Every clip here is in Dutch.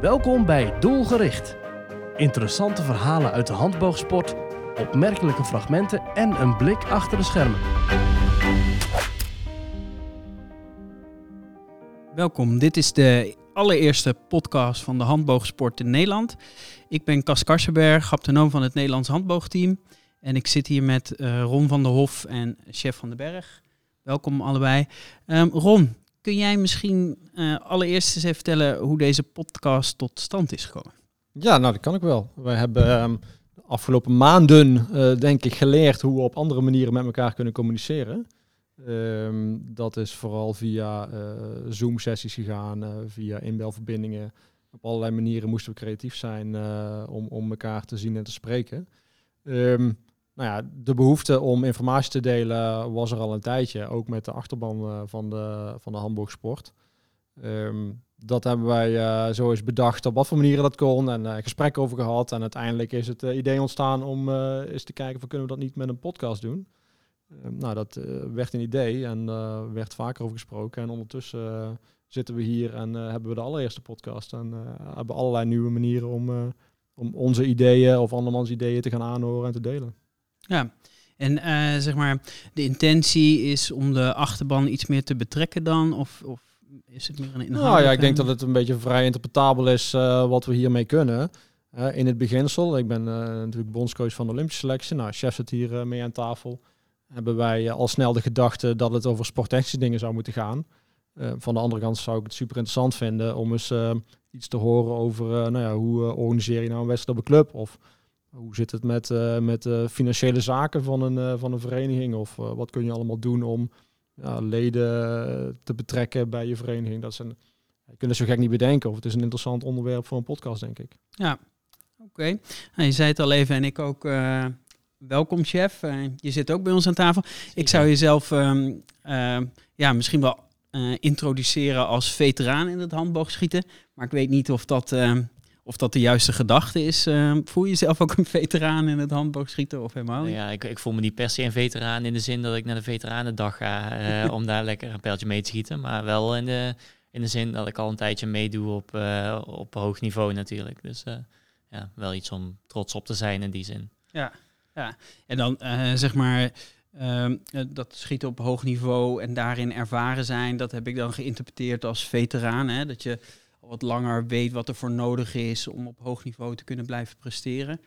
Welkom bij Doelgericht. Interessante verhalen uit de handboogsport, opmerkelijke fragmenten en een blik achter de schermen. Welkom, dit is de allereerste podcast van de handboogsport in Nederland. Ik ben Cas Karsenberg, haptonoom van het Nederlands handboogteam. En ik zit hier met eh, Ron van der Hof en Chef van den Berg. Welkom allebei. Ehm, Ron, kun jij misschien eh, allereerst eens even vertellen hoe deze podcast tot stand is gekomen? Ja, nou dat kan ik wel. Wij hebben ehm, de afgelopen maanden, eh, denk ik, geleerd hoe we op andere manieren met elkaar kunnen communiceren. Ehm, dat is vooral via eh, Zoom-sessies gegaan, via inbelverbindingen. Op allerlei manieren moesten we creatief zijn om, om elkaar te zien en te spreken. Ehm, nou ja, de behoefte om informatie te delen was er al een tijdje, ook met de achterban eh, van de, van de handboogsport. Ehm, dat hebben wij eh, zo eens bedacht op wat voor manieren dat kon en eh gesprekken over gehad. En uiteindelijk is het idee ontstaan om eens te kijken van kunnen we dat niet met een podcast doen. Ehm, nou, dat werd een idee en werd vaker over gesproken. En ondertussen zitten we hier en hebben we de allereerste podcast. En hebben allerlei nieuwe manieren om, om onze ideeën of andermans ideeën te gaan aanhoren en te delen. Ja, en eh, zeg maar, de intentie is om de achterban iets meer te betrekken dan? Of, of is het meer een inhoud? Nou ja, ik denk dat het een beetje vrij interpretabel is eh, wat we hiermee kunnen. Eh, in het beginsel, ik ben natuurlijk bondscoach van de Olympische selectie. Nou, chef zit hier mee aan tafel. Hebben wij al snel de gedachte dat het over sporttechnische dingen zou moeten gaan. Van de andere kant zou ik het super interessant vinden om eens iets te horen over nou ja, hoe organiseer je nou een wedstrijd op een club? Of hoe zit het met, eh, met de financiële zaken van een, eh, van een vereniging? Of eh, wat kun je allemaal doen om ja, leden te betrekken bij je vereniging? Dat zijn, je kunt het zo gek niet bedenken. Of het is een interessant onderwerp voor een podcast, denk ik. Ja, oké. Nou, je zei het al even en ik ook. eh, welkom, chef. Eh, je zit ook bij ons aan tafel. Ik zou jezelf ehm, eh, ja, misschien wel eh, introduceren als veteraan in het handboogschieten. Maar ik weet niet of dat, ehm, of dat de juiste gedachte is. Ehm, voel je jezelf ook een veteraan in het handboogschieten of helemaal niet? Ja, ik, ik voel me niet per se een veteraan in de zin dat ik naar de veteranendag ga eh, om daar lekker een pijltje mee te schieten. Maar wel in de, in de zin dat ik al een tijdje meedoe op, eh, op hoog niveau natuurlijk. Dus eh, ja, wel iets om trots op te zijn in die zin. Ja, ja. en dan zeg maar ehm, eh, dat schieten op hoog niveau en daarin ervaren zijn, dat heb ik dan geïnterpreteerd als veteraan. Hè? Dat je wat langer weet wat er voor nodig is om op hoog niveau te kunnen blijven presteren.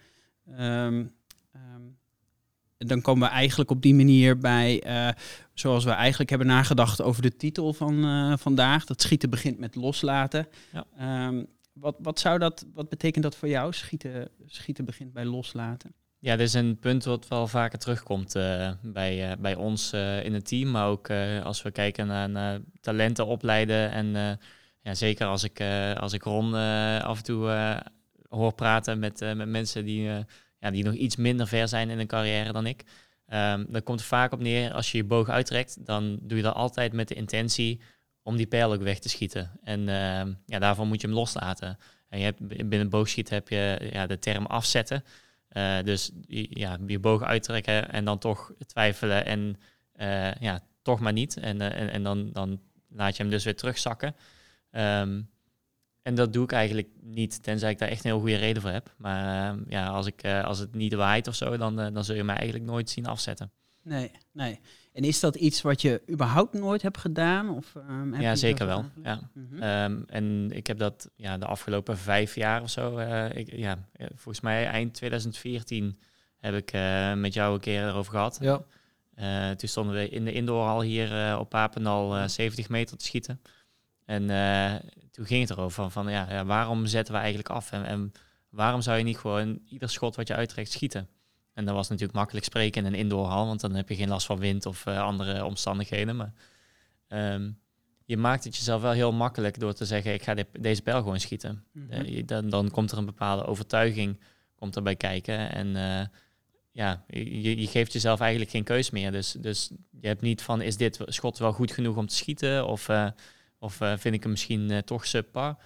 En dan komen we eigenlijk op die manier bij, eh, zoals we eigenlijk hebben nagedacht over de titel van eh, vandaag. Dat schieten begint met loslaten. Ja. Ehm, wat, wat, zou dat, wat betekent dat voor jou? Schieten, schieten begint bij loslaten. Ja, dit is een punt wat wel vaker terugkomt eh, bij, bij ons in het team. Maar ook als we kijken naar, talenten opleiden. En ja, zeker als ik, eh, als ik Ron eh, af en toe eh, hoor praten met, met mensen die, ja, die nog iets minder ver zijn in hun carrière dan ik. Ehm, dan komt het vaak op neer, als je je boog uittrekt, dan doe je dat altijd met de intentie om die pijl ook weg te schieten. En ehm, ja, daarvoor moet je hem loslaten. En je hebt, binnen boogschieten heb je ja, de term afzetten. Dus ja, je boog uittrekken en dan toch twijfelen en ja, toch maar niet. En, en, en dan, dan laat je hem dus weer terugzakken. Ehm, en dat doe ik eigenlijk niet, tenzij ik daar echt een heel goede reden voor heb. Maar ehm, ja, als, ik, eh, als het niet waait of zo, dan, eh, dan zul je mij eigenlijk nooit zien afzetten. Nee, nee. En is dat iets wat je überhaupt nooit hebt gedaan? Of, ehm, heb ja, zeker wel. Ja. Mhm. Ehm, en ik heb dat ja, de afgelopen vijf jaar of zo, eh, ik, ja, volgens mij eind 2014 heb ik eh, met jou een keer erover gehad. Ja. Eh, toen stonden we in de indoorhal hier eh, op Papendal eh 70 meter te schieten. En eh, toen ging het erover van, van ja, ja, waarom zetten we eigenlijk af? En, en waarom zou je niet gewoon ieder schot wat je uittrekt schieten? En dat was natuurlijk makkelijk spreken in een indoorhal, want dan heb je geen last van wind of eh, andere omstandigheden. Maar ehm, je maakt het jezelf wel heel makkelijk door te zeggen, ik ga de- deze pijl gewoon schieten. Mhm. Eh, dan, dan komt er een bepaalde overtuiging komt erbij kijken. En ja, je, je geeft jezelf eigenlijk geen keus meer. Dus, dus je hebt niet van, is dit schot wel goed genoeg om te schieten? Of, of eh, vind ik hem misschien eh, toch subpar?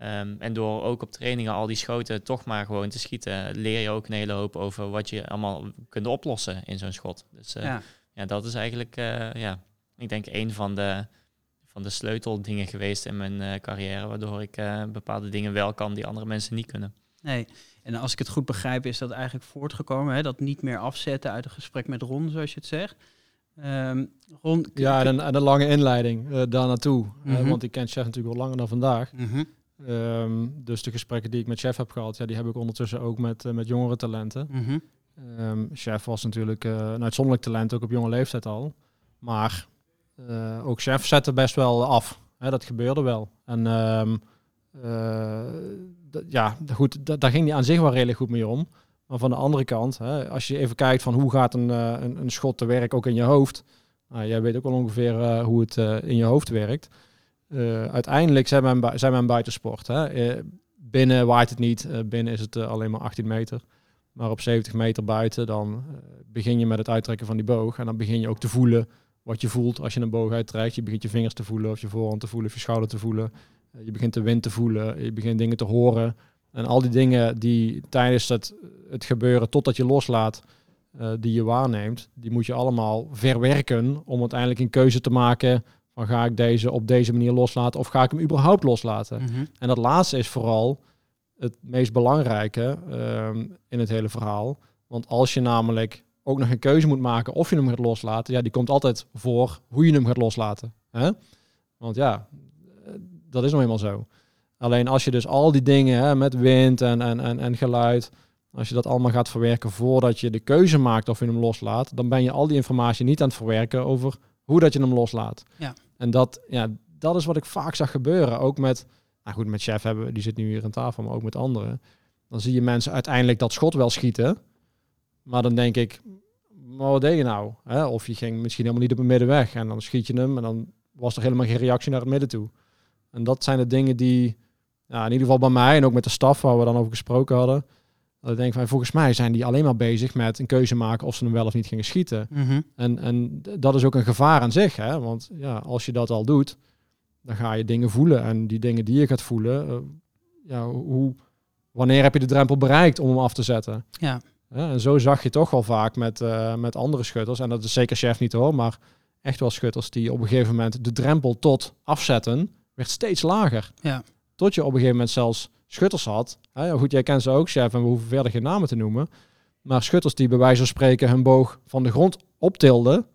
Ehm, en door ook op trainingen al die schoten toch maar gewoon te schieten, leer je ook een hele hoop over wat je allemaal kunt oplossen in zo'n schot. Dus eh, ja. ja. dat is eigenlijk, eh, ja, ik denk een van de van de sleuteldingen geweest in mijn carrière, waardoor ik bepaalde dingen wel kan die andere mensen niet kunnen. Nee. En als ik het goed begrijp, is dat eigenlijk voortgekomen, hè? dat niet meer afzetten uit een gesprek met Ron, zoals je het zegt. Ehm, Ron, Ja, en een, en een lange inleiding eh, daar naartoe. Eh, Mhm. want ik ken Chef natuurlijk al langer dan vandaag. Mhm. Ehm, dus de gesprekken die ik met Chef heb gehad, ja, die heb ik ondertussen ook met, eh, met jongere talenten. Mhm. Ehm, Chef was natuurlijk een uitzonderlijk talent, ook op jonge leeftijd al. Maar ook Chef zette best wel af. Hè, dat gebeurde wel. En ja, goed, daar ging hij aan zich wel redelijk goed mee om. Maar van de andere kant, hè, als je even kijkt van hoe gaat een, eh, een, een schot te werk ook in je hoofd. Nou, jij weet ook wel ongeveer eh, hoe het eh, in je hoofd werkt. Uiteindelijk zijn we een, zijn we buitensport. Binnen waait het niet. Binnen is het alleen maar 18 meter. Maar op 70 meter buiten, dan begin je met het uittrekken van die boog. En dan begin je ook te voelen wat je voelt als je een boog uittrekt. Je begint je vingers te voelen, of je voorhand te voelen, of je schouder te voelen. Je begint de wind te voelen, je begint dingen te horen. En al die dingen die tijdens het, het gebeuren, totdat je loslaat, eh, die je waarneemt, die moet je allemaal verwerken om uiteindelijk een keuze te maken van ga ik deze op deze manier loslaten of ga ik hem überhaupt loslaten. Mhm. En dat laatste is vooral het meest belangrijke ehm, in het hele verhaal. Want als je namelijk ook nog een keuze moet maken of je hem gaat loslaten, ja, die komt altijd voor hoe je hem gaat loslaten. Hè? Want ja, eh, dat is nou eenmaal zo. Alleen als je dus al die dingen hè, met wind en, en, en, en geluid, als je dat allemaal gaat verwerken voordat je de keuze maakt of je hem loslaat, dan ben je al die informatie niet aan het verwerken over hoe dat je hem loslaat. Ja. En dat, ja, dat is wat ik vaak zag gebeuren. Ook met, nou goed, met chef hebben, die zit nu hier aan tafel, maar ook met anderen. Dan zie je mensen uiteindelijk dat schot wel schieten. Maar dan denk ik, maar wat deed je nou? Hè? Of je ging misschien helemaal niet op het midden weg en dan schiet je hem en dan was er helemaal geen reactie naar het midden toe. En dat zijn de dingen die, ja, in ieder geval bij mij en ook met de staf waar we dan over gesproken hadden. Dat ik denk van, volgens mij zijn die alleen maar bezig met een keuze maken of ze hem wel of niet gingen schieten. Mhm. En, en dat is ook een gevaar aan zich, hè? want ja, als je dat al doet, dan ga je dingen voelen. En die dingen die je gaat voelen, eh, ja, hoe, wanneer heb je de drempel bereikt om hem af te zetten? Ja. Ja, en zo zag je toch wel vaak met, eh, met andere schutters, en dat is zeker chef niet hoor, maar echt wel schutters die op een gegeven moment de drempel tot afzetten werd steeds lager. Ja. Tot je op een gegeven moment zelfs schutters had. Hè, goed, jij kent ze ook, chef, en we hoeven verder geen namen te noemen. Maar schutters die bij wijze van spreken hun boog van de grond optilden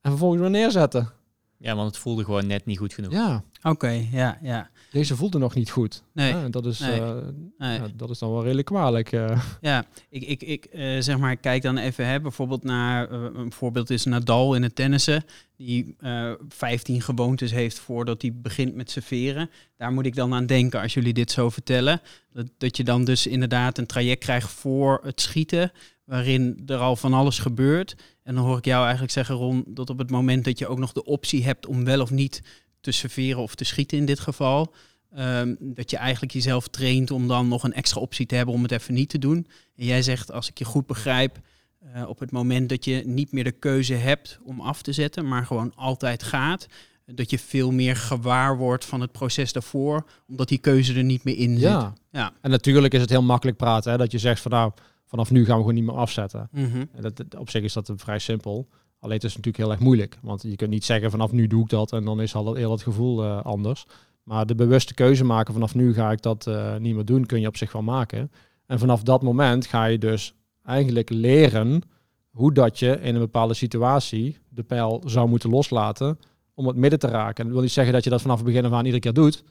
en vervolgens weer neerzetten. Ja, want het voelde gewoon net niet goed genoeg. Ja, Oké, ja, ja. deze voelde nog niet goed. Nee, Ja, dat, is, nee, eh, nee. ja, dat is dan wel redelijk kwalijk. eh. Ja, ik, ik, ik eh, zeg maar, kijk dan even hè, bijvoorbeeld naar, een voorbeeld is Nadal in het tennissen, die eh 15 gewoontes heeft voordat hij begint met serveren. Daar moet ik dan aan denken als jullie dit zo vertellen. Dat, dat je dan dus inderdaad een traject krijgt voor het schieten, waarin er al van alles gebeurt. En dan hoor ik jou eigenlijk zeggen, Ron, dat op het moment dat je ook nog de optie hebt om wel of niet te serveren of te schieten in dit geval, Ehm, dat je eigenlijk jezelf traint om dan nog een extra optie te hebben om het even niet te doen. En jij zegt, als ik je goed begrijp, eh, op het moment dat je niet meer de keuze hebt om af te zetten, maar gewoon altijd gaat, dat je veel meer gewaar wordt van het proces daarvoor, omdat die keuze er niet meer in zit. ja. Ja. En natuurlijk is het heel makkelijk praten, hè, dat je zegt van nou, vanaf nu gaan we gewoon niet meer afzetten. Mhm. En dat, op zich is dat vrij simpel. Alleen het is natuurlijk heel erg moeilijk. Want je kunt niet zeggen vanaf nu doe ik dat en dan is al heel het gevoel eh, anders. Maar de bewuste keuze maken vanaf nu ga ik dat eh, niet meer doen, kun je op zich wel maken. En vanaf dat moment ga je dus eigenlijk leren hoe dat je in een bepaalde situatie de pijl zou moeten loslaten om het midden te raken. En dat wil niet zeggen dat je dat vanaf het begin af aan iedere keer doet.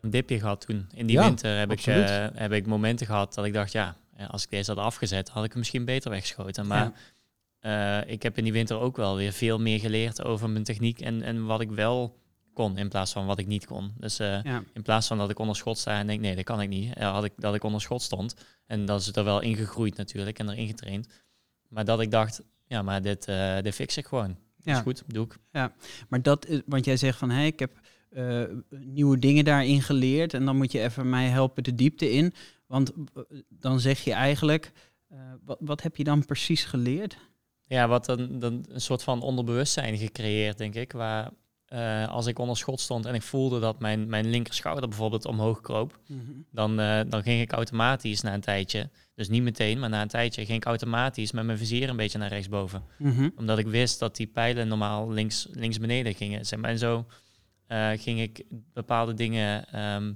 Een dipje gehad toen. In die Ja, winter heb ik, eh, heb ik momenten gehad dat ik dacht, ja, eh, als ik deze had afgezet, had ik hem misschien beter weggeschoten. Maar eh, ik heb in die winter ook wel weer veel meer geleerd over mijn techniek en, en wat ik wel kon in plaats van wat ik niet kon. Dus eh, Ja. in plaats van dat ik onder schot sta en denk, nee, dat kan ik niet, eh, had ik dat ik onder schot stond. En dat is het er wel ingegroeid natuurlijk en erin getraind. Maar dat ik dacht, ja, maar dit, eh dit fix ik gewoon. Ja. Is goed, doe ik. Maar dat is, want jij zegt van, hé, ik heb eh, nieuwe dingen daarin geleerd en dan moet je even mij helpen de diepte in. Want eh, dan zeg je eigenlijk, eh, wat, wat heb je dan precies geleerd? Ja, wat dan, dan een soort van onderbewustzijn gecreëerd, denk ik. Waar eh, als ik onder schot stond en ik voelde dat mijn, mijn linkerschouder bijvoorbeeld omhoog kroop, dan, eh, dan ging ik automatisch na een tijdje, dus niet meteen, maar na een tijdje ging ik automatisch met mijn vizier een beetje naar rechtsboven. Mhm. Omdat ik wist dat die pijlen normaal links, links beneden gingen. Zeg maar. En zo ging ik bepaalde dingen ehm,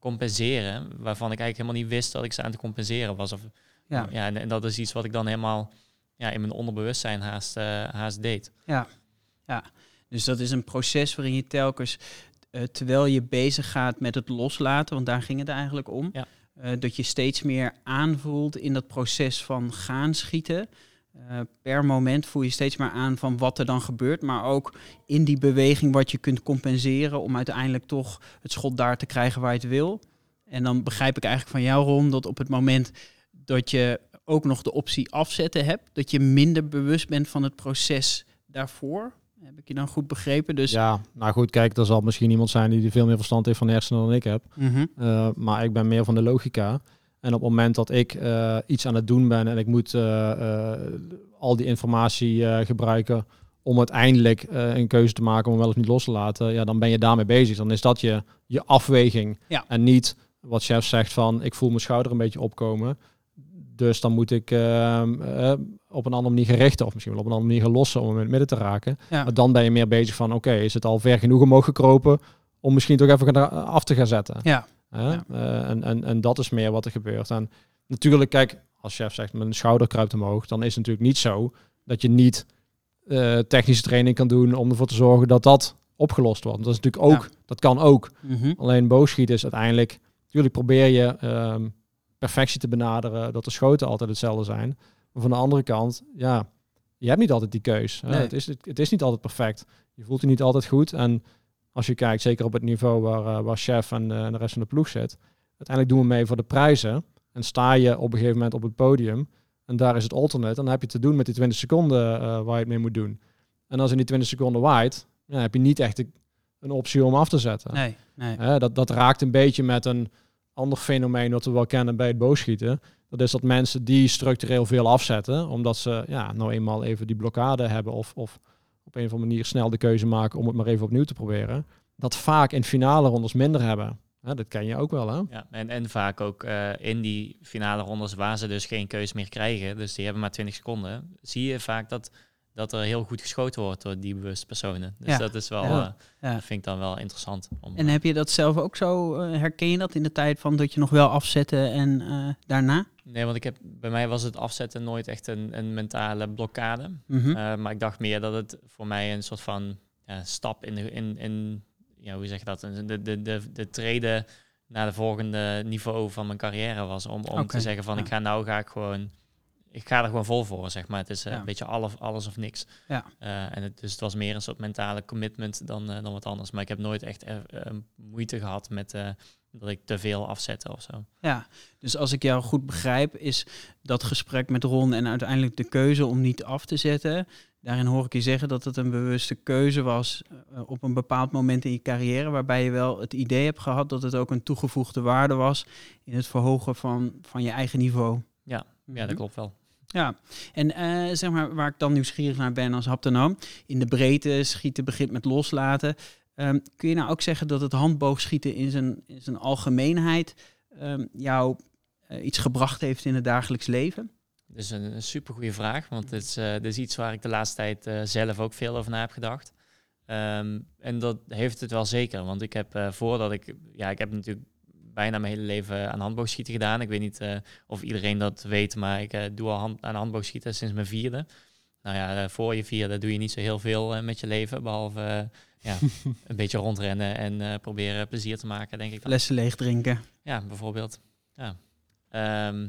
compenseren, waarvan ik eigenlijk helemaal niet wist dat ik ze aan het compenseren was. Of, Ja. ja en, en dat is iets wat ik dan helemaal ja, in mijn onderbewustzijn haast, eh, haast deed. Dus dat is een proces waarin je telkens, eh, terwijl je bezig gaat met het loslaten, want daar ging het eigenlijk om, Ja. eh, dat je steeds meer aanvoelt in dat proces van gaan schieten. Eh, per moment voel je steeds maar aan van wat er dan gebeurt, maar ook in die beweging wat je kunt compenseren om uiteindelijk toch het schot daar te krijgen waar je het wil. En dan begrijp ik eigenlijk van jou, Ron, dat op het moment dat je ook nog de optie afzetten hebt, dat je minder bewust bent van het proces daarvoor. Heb ik je dan goed begrepen? Dus Ja, nou goed, kijk, er zal misschien iemand zijn die er veel meer verstand heeft van hersenen dan ik heb. Mhm. Uh, maar ik ben meer van de logica. En op het moment dat ik uh, iets aan het doen ben en ik moet uh, al die informatie gebruiken om uiteindelijk een keuze te maken om wel of niet los te laten, ja, dan ben je daarmee bezig. Dan is dat je, je afweging. Ja. En niet wat chef zegt van ik voel mijn schouder een beetje opkomen. Dus dan moet ik ehm, op een andere manier gerichten of misschien wel op een andere manier gaan lossen om hem in het midden te raken. Ja. Maar dan ben je meer bezig van oké, okay, is het al ver genoeg omhoog gekropen om misschien toch even af te gaan zetten. Ja. Ja. Uh, en, en, en dat is meer wat er gebeurt. En natuurlijk, kijk, als chef zegt mijn schouder kruipt omhoog, dan is het natuurlijk niet zo dat je niet uh, technische training kan doen om ervoor te zorgen dat dat opgelost wordt. Dat is natuurlijk ook, ja. dat kan ook. Mm -hmm. Alleen boogschieten is uiteindelijk, natuurlijk probeer je um, perfectie te benaderen, dat de schoten altijd hetzelfde zijn. Maar van de andere kant, ja, je hebt niet altijd die keus. Nee. Het, is, het, het is niet altijd perfect. Je voelt je niet altijd goed. En als je kijkt, zeker op het niveau waar, waar chef en, en de rest van de ploeg zit, uiteindelijk doen we mee voor de prijzen. En sta je op een gegeven moment op het podium en daar is het alternate, dan heb je te doen met die 20 seconden uh, waar je het mee moet doen. En als in die 20 seconden waait, ja, heb je niet echt een, optie om af te zetten. Nee, nee. dat, dat raakt een beetje met een ander fenomeen wat we wel kennen bij het boogschieten. Dat is dat mensen die structureel veel afzetten, omdat ze ja, nou eenmaal even die blokkade hebben of, of op een of andere manier snel de keuze maken om het maar even opnieuw te proberen. Dat vaak in finale rondes minder hebben. Ja, dat ken je ook wel, hè? Ja, en, en vaak ook uh, in die finale rondes waar ze dus geen keuze meer krijgen, dus die hebben maar 20 seconden, zie je vaak dat, dat er heel goed geschoten wordt door die bewuste personen. Dus Ja. dat is wel, Ja. eh, Ja. vind ik dan wel interessant. Om, En heb je dat zelf ook zo, eh, herken je dat in de tijd van dat je nog wel afzette en eh, daarna? Nee, want ik heb, bij mij was het afzetten nooit echt een, een mentale blokkade. Mhm. Uh, maar ik dacht meer dat het voor mij een soort van ja, stap in, de, in, in ja, hoe zeg je dat, de, de, de, de treden naar de volgende niveau van mijn carrière was. Om, om te zeggen van ja. ik ga nou ga ik gewoon, ik ga er gewoon vol voor, zeg maar. Het is eh, Ja. een beetje alles, alles of niks. Ja. Eh, en het, dus het was meer een soort mentale commitment dan, eh, dan wat anders. Maar ik heb nooit echt eh, eh, moeite gehad met eh, dat ik te veel afzette of zo. Ja, dus als ik jou goed begrijp, is dat gesprek met Ron en uiteindelijk de keuze om niet af te zetten. Daarin hoor ik je zeggen dat het een bewuste keuze was eh, op een bepaald moment in je carrière, waarbij je wel het idee hebt gehad dat het ook een toegevoegde waarde was in het verhogen van, van je eigen niveau. Ja, ja dat klopt wel. Ja, en eh, zeg maar waar ik dan nieuwsgierig naar ben als haptonoom, in de breedte schieten begint met loslaten. Ehm, kun je nou ook zeggen dat het handboogschieten in zijn, in zijn algemeenheid ehm, jou eh, iets gebracht heeft in het dagelijks leven? Dat is een, een super goede vraag, want het is, eh, is iets waar ik de laatste tijd eh, zelf ook veel over na heb gedacht. Ehm, en dat heeft het wel zeker, want ik heb voordat ik, ja, ik heb natuurlijk bijna mijn hele leven aan handboogschieten gedaan. Ik weet niet of iedereen dat weet, maar ik doe al hand, aan handboogschieten sinds mijn vierde. Nou ja, voor je vierde doe je niet zo heel veel met je leven, behalve eh, ja, een beetje rondrennen en eh, proberen plezier te maken, denk ik. dan. Flessen leeg drinken. Ja, bijvoorbeeld. Ja. Ehm,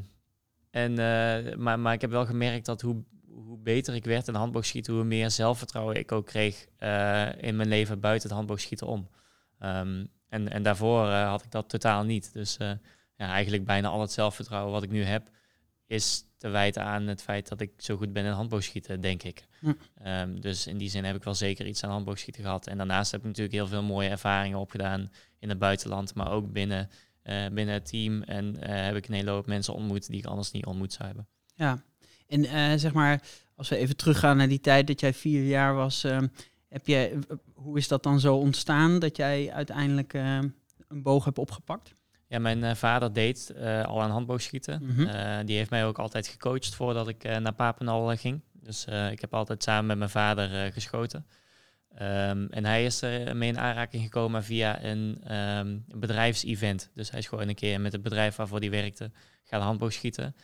en, eh, maar, maar ik heb wel gemerkt dat hoe, hoe beter ik werd in handboogschieten, hoe meer zelfvertrouwen ik ook kreeg eh, in mijn leven buiten het handboogschieten om. Ehm, en, en daarvoor had ik dat totaal niet. Dus ja, eigenlijk bijna al het zelfvertrouwen wat ik nu heb, is te wijten aan het feit dat ik zo goed ben in handboogschieten, denk ik. Hm. Ehm, dus in die zin heb ik wel zeker iets aan handboogschieten gehad. En daarnaast heb ik natuurlijk heel veel mooie ervaringen opgedaan in het buitenland, maar ook binnen, eh, binnen het team. En eh, heb ik een hele hoop mensen ontmoet die ik anders niet ontmoet zou hebben. Ja, en eh, zeg maar, als we even teruggaan naar die tijd dat jij vier jaar was, ehm, heb jij, hoe is dat dan zo ontstaan dat jij uiteindelijk ehm, een boog hebt opgepakt? Ja, mijn eh, vader deed eh, al aan handboogschieten. Mhm. Eh, die heeft mij ook altijd gecoacht voordat ik naar Papendal ging. Dus ik heb altijd samen met mijn vader geschoten. Ehm, en hij is er mee in aanraking gekomen via een ehm, bedrijfsevent. Dus hij is gewoon een keer met het bedrijf waarvoor hij werkte gaan handboogschieten.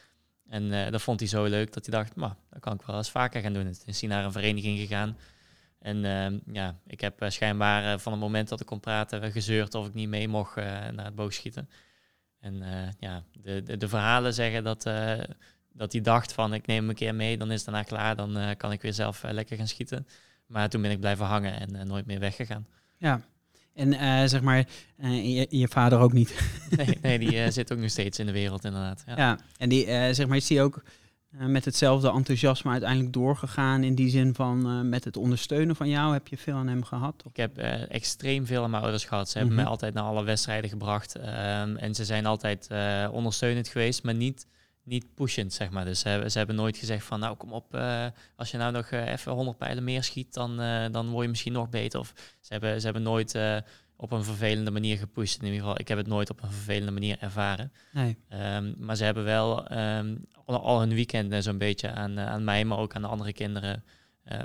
En uh, dat vond hij zo leuk dat hij dacht, maar dat kan ik wel eens vaker gaan doen. Het is hij naar een vereniging gegaan. En ehm, ja, ik heb uh, schijnbaar uh, van het moment dat ik kon praten gezeurd of ik niet mee mocht naar het boogschieten. En ja, de, de, de, verhalen zeggen dat, dat hij dacht van ik neem hem een keer mee, dan is het daarna klaar, dan kan ik weer zelf lekker gaan schieten. Maar toen ben ik blijven hangen en nooit meer weggegaan. Ja, en uh, zeg maar, uh, je, je, vader ook niet. nee, nee, die uh, zit ook nog steeds in de wereld, inderdaad. Ja, ja en die, zeg maar, is die ook met hetzelfde enthousiasme uiteindelijk doorgegaan in die zin van met het ondersteunen van jou? Heb je veel aan hem gehad? Ik heb extreem veel aan mijn ouders gehad. Ze hebben mm -hmm. mij altijd naar alle wedstrijden gebracht. Um, en ze zijn altijd ondersteunend geweest, maar niet niet pushend, zeg maar. Dus ze, ze hebben nooit gezegd van, nou kom op, als je nou nog even 100 pijlen meer schiet, dan, dan word je misschien nog beter. Of ze hebben, ze hebben nooit op een vervelende manier gepusht. In ieder geval, ik heb het nooit op een vervelende manier ervaren. Nee. Um, maar ze hebben wel um, al hun weekenden zo'n beetje aan, aan mij, maar ook aan de andere kinderen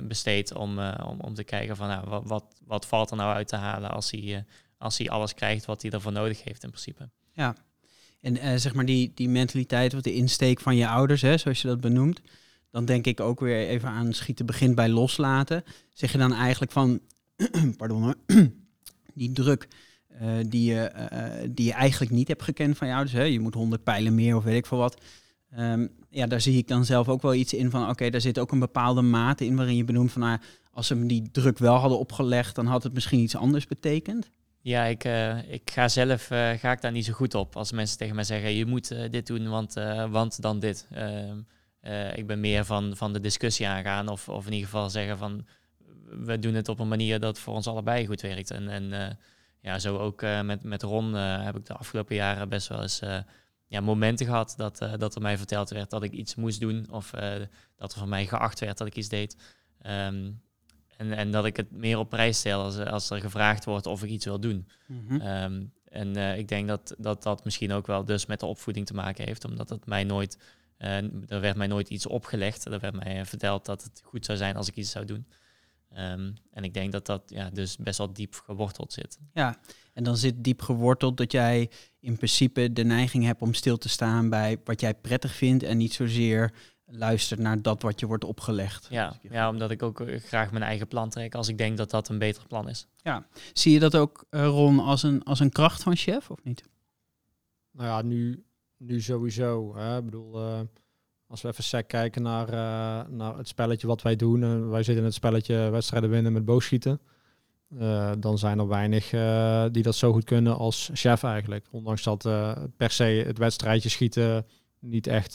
besteed om, om, om te kijken van, nou, wat, wat, wat valt er nou uit te halen als hij, als hij alles krijgt wat hij ervoor nodig heeft in principe. Ja, en zeg maar die, die mentaliteit of de insteek van je ouders, hè, zoals je dat benoemt. Dan denk ik ook weer even aan schieten begint bij loslaten. Zeg je dan eigenlijk van, pardon hoor, die druk uh, die, je, uh, die je eigenlijk niet hebt gekend van je ouders. Hè? Je moet honderd pijlen meer of weet ik veel wat. Um, ja, daar zie ik dan zelf ook wel iets in van, oké, daar zit ook een bepaalde mate in waarin je benoemt van, nou, als ze me die druk wel hadden opgelegd, dan had het misschien iets anders betekend. Ja, ik, ik ga zelf ga ik daar niet zo goed op. Als mensen tegen mij zeggen, je moet dit doen, want, want dan dit. Ehm, ik ben meer van, van de discussie aangaan. Of, of in ieder geval zeggen van, we doen het op een manier dat voor ons allebei goed werkt. En, en ja, zo ook met, met Ron heb ik de afgelopen jaren best wel eens ja, momenten gehad dat, dat er mij verteld werd dat ik iets moest doen. Of dat er van mij geacht werd dat ik iets deed. Um, en, en dat ik het meer op prijs stel als, als er gevraagd wordt of ik iets wil doen. Mm -hmm. um, en uh, ik denk dat, dat dat misschien ook wel dus met de opvoeding te maken heeft, omdat het mij nooit, uh, er werd mij nooit iets opgelegd. Er werd mij verteld dat het goed zou zijn als ik iets zou doen. Um, en ik denk dat dat ja, dus best wel diep geworteld zit. Ja, en dan zit diep geworteld dat jij in principe de neiging hebt om stil te staan bij wat jij prettig vindt en niet zozeer luistert naar dat wat je wordt opgelegd. Ja, ja omdat ik ook eh, graag mijn eigen plan trek als ik denk dat dat een beter plan is. Ja. Zie je dat ook, uh, Ron, als een, als een kracht van chef of niet? Nou ja, nu, nu sowieso. Hè. Ik bedoel, uh, als we even sec kijken naar, uh, naar het spelletje wat wij doen. Uh, wij zitten in het spelletje wedstrijden winnen met boogschieten. dan zijn er weinig die dat zo goed kunnen als chef eigenlijk. Ondanks dat per se het wedstrijdje schieten niet echt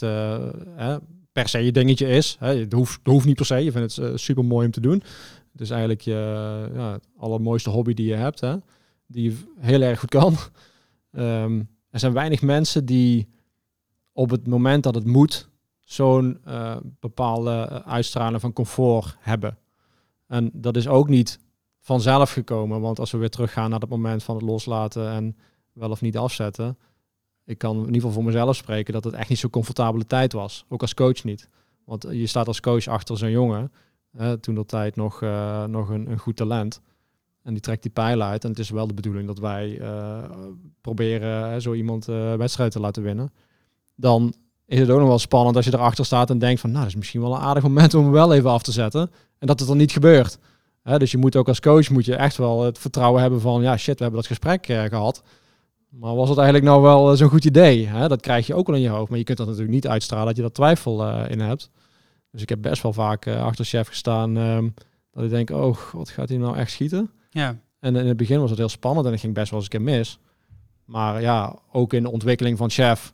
per se je dingetje is. Hè. Het, hoeft, het hoeft niet per se. Je vindt het uh, super mooi om te doen. Het is eigenlijk je ja, allermooiste hobby die je hebt. Hè. Die je heel erg goed kan. Um, er zijn weinig mensen die op het moment dat het moet zo'n uh, bepaalde uitstraling van comfort hebben. En dat is ook niet vanzelf gekomen. Want als we weer teruggaan naar het moment van het loslaten en wel of niet afzetten, ik kan in ieder geval voor mezelf spreken dat het echt niet zo'n comfortabele tijd was. Ook als coach niet. Want je staat als coach achter zo'n jongen. Toen dat tijd nog, nog een, een, goed talent. En die trekt die pijlen uit. En het is wel de bedoeling dat wij proberen zo iemand wedstrijd te laten winnen. Dan is het ook nog wel spannend als je erachter staat en denkt van... nou, dat is misschien wel een aardig moment om hem wel even af te zetten. En dat het dan niet gebeurt. Dus je moet ook als coach moet je echt wel het vertrouwen hebben van... ja, shit, we hebben dat gesprek gehad. Maar was het eigenlijk nou wel zo'n goed idee? Dat krijg je ook wel in je hoofd. Maar je kunt dat natuurlijk niet uitstralen dat je dat twijfel uh, in hebt. Dus ik heb best wel vaak uh, achter chef gestaan. Um, dat ik denk, oh, wat gaat hij nou echt schieten? Ja. En in het begin was het heel spannend en ik ging best wel eens een keer mis. Maar ja, ook in de ontwikkeling van chef,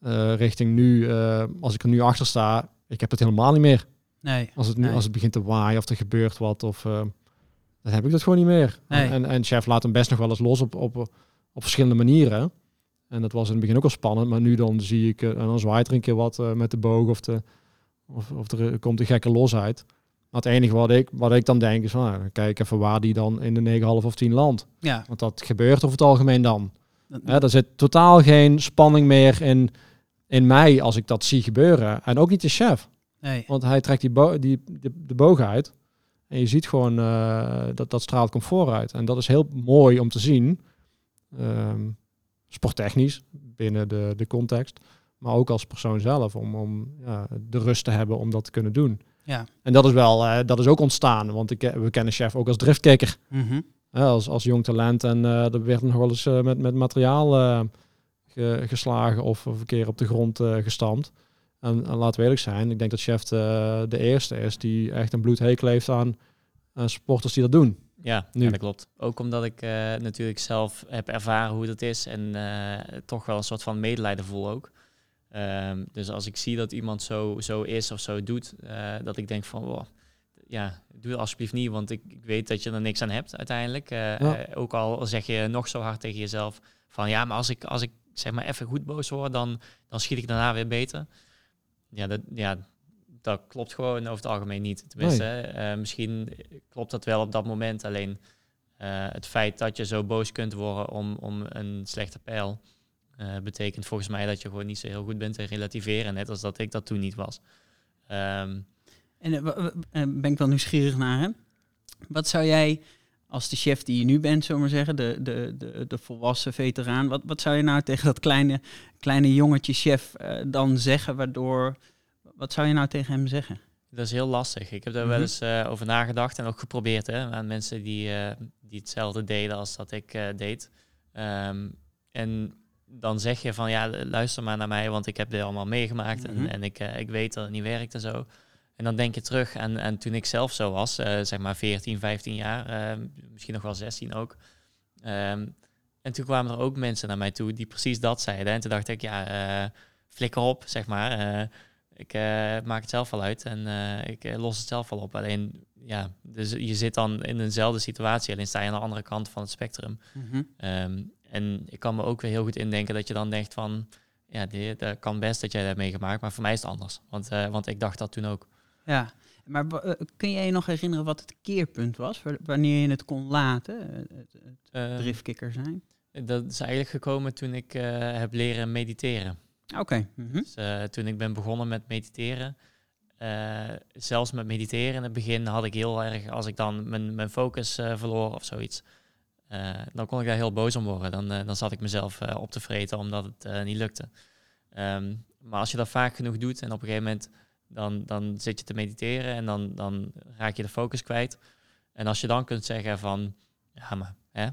uh, richting nu, als ik er nu achter sta, ik heb het helemaal niet meer. Nee. Als het nu, nee. als het begint te waaien of er gebeurt wat, of dan heb ik dat gewoon niet meer. Nee. En, en chef laat hem best nog wel eens los op, op op verschillende manieren. En dat was in het begin ook al spannend, maar nu dan zie ik, en dan zwaait er een keer wat met de boog of, de, of, of er komt een gekke losheid. Maar het enige wat ik, wat ik dan denk is van, nou, kijk even waar die dan in de 9,5 of 10 land. Ja. Want dat gebeurt over het algemeen dan. Ja, er zit totaal geen spanning meer in, in mij als ik dat zie gebeuren. En ook niet de chef. Nee. Want hij trekt die, bo die, de, de boog uit. En je ziet gewoon uh, dat dat straalt comfort uit. En dat is heel mooi om te zien. Um, sporttechnisch, binnen de, de context. Maar ook als persoon zelf, om, om ja, de rust te hebben om dat te kunnen doen. Ja. En dat is wel, uh, dat is ook ontstaan. Want ik, we kennen chef ook als driftkikker. Mm -hmm. Als, als jong talent. En uh, er werd nog wel eens met, met materiaal ge, geslagen of een keer op de grond gestampt. En, en laten we eerlijk zijn, ik denk dat chef de, de eerste is die echt een bloedhekel heeft aan, sporters die dat doen. Ja, nu. dat klopt. Ook omdat ik uh, natuurlijk zelf heb ervaren hoe dat is en uh, toch wel een soort van medelijden voel ook. Um, dus als ik zie dat iemand zo, zo is of zo doet, uh, dat ik denk van, wow, ja, doe het alsjeblieft niet, want ik, ik, weet dat je er niks aan hebt uiteindelijk. Ja. ook al zeg je nog zo hard tegen jezelf van, ja, maar als ik, als ik zeg maar even goed boos word, dan, dan schiet ik daarna weer beter ja, dat, ja, dat klopt gewoon over het algemeen niet. Tenminste, nee. uh, misschien klopt dat wel op dat moment. Alleen uh, het feit dat je zo boos kunt worden om, om een slechte pijl, uh, betekent volgens mij dat je gewoon niet zo heel goed bent in relativeren. Net als dat ik dat toen niet was. Um, en ben ik wel nieuwsgierig naar. Wat zou jij als de chef die je nu bent, zomaar zeggen, de, de, de, de volwassen veteraan, wat, wat zou je nou tegen dat kleine, kleine jongetje chef uh, dan zeggen, waardoor, wat zou je nou tegen hem zeggen? Dat is heel lastig. Ik heb daar mm -hmm. wel eens uh, over nagedacht en ook geprobeerd hè, aan mensen die, uh, die hetzelfde deden als dat ik deed. Um, en dan zeg je van ja, luister maar naar mij, want ik heb dit allemaal meegemaakt mm -hmm. en, en ik, ik weet dat het niet werkt en zo. En dan denk je terug aan, en toen ik zelf zo was, uh, zeg maar 14, 15 jaar, uh, misschien nog wel 16 ook. Um, en toen kwamen er ook mensen naar mij toe die precies dat zeiden. En toen dacht ik, ja, uh, flikker op, zeg maar. ik maak het zelf wel uit en ik los het zelf wel op. Alleen, ja, dus je zit dan in dezelfde situatie, alleen sta je aan de andere kant van het spectrum. Mm -hmm. um, en ik kan me ook weer heel goed indenken dat je dan denkt van, ja, dat kan best dat jij dat hebt meegemaakt, maar voor mij is het anders. Want, want ik dacht dat toen ook. Ja, maar uh, kun jij je nog herinneren wat het keerpunt was, wanneer je het kon laten, het, het uh, driftkikker zijn? Dat is eigenlijk gekomen toen ik uh, heb leren mediteren. Oké. Okay. Mm -hmm. dus, toen ik ben begonnen met mediteren, zelfs met mediteren in het begin had ik heel erg, als ik dan mijn, mijn focus verloor of zoiets, dan kon ik daar heel boos om worden. Dan, dan zat ik mezelf op te vreten omdat het niet lukte. Um, maar als je dat vaak genoeg doet en op een gegeven moment dan, dan zit je te mediteren en dan, dan raak je de focus kwijt. En als je dan kunt zeggen van, ja maar, hè,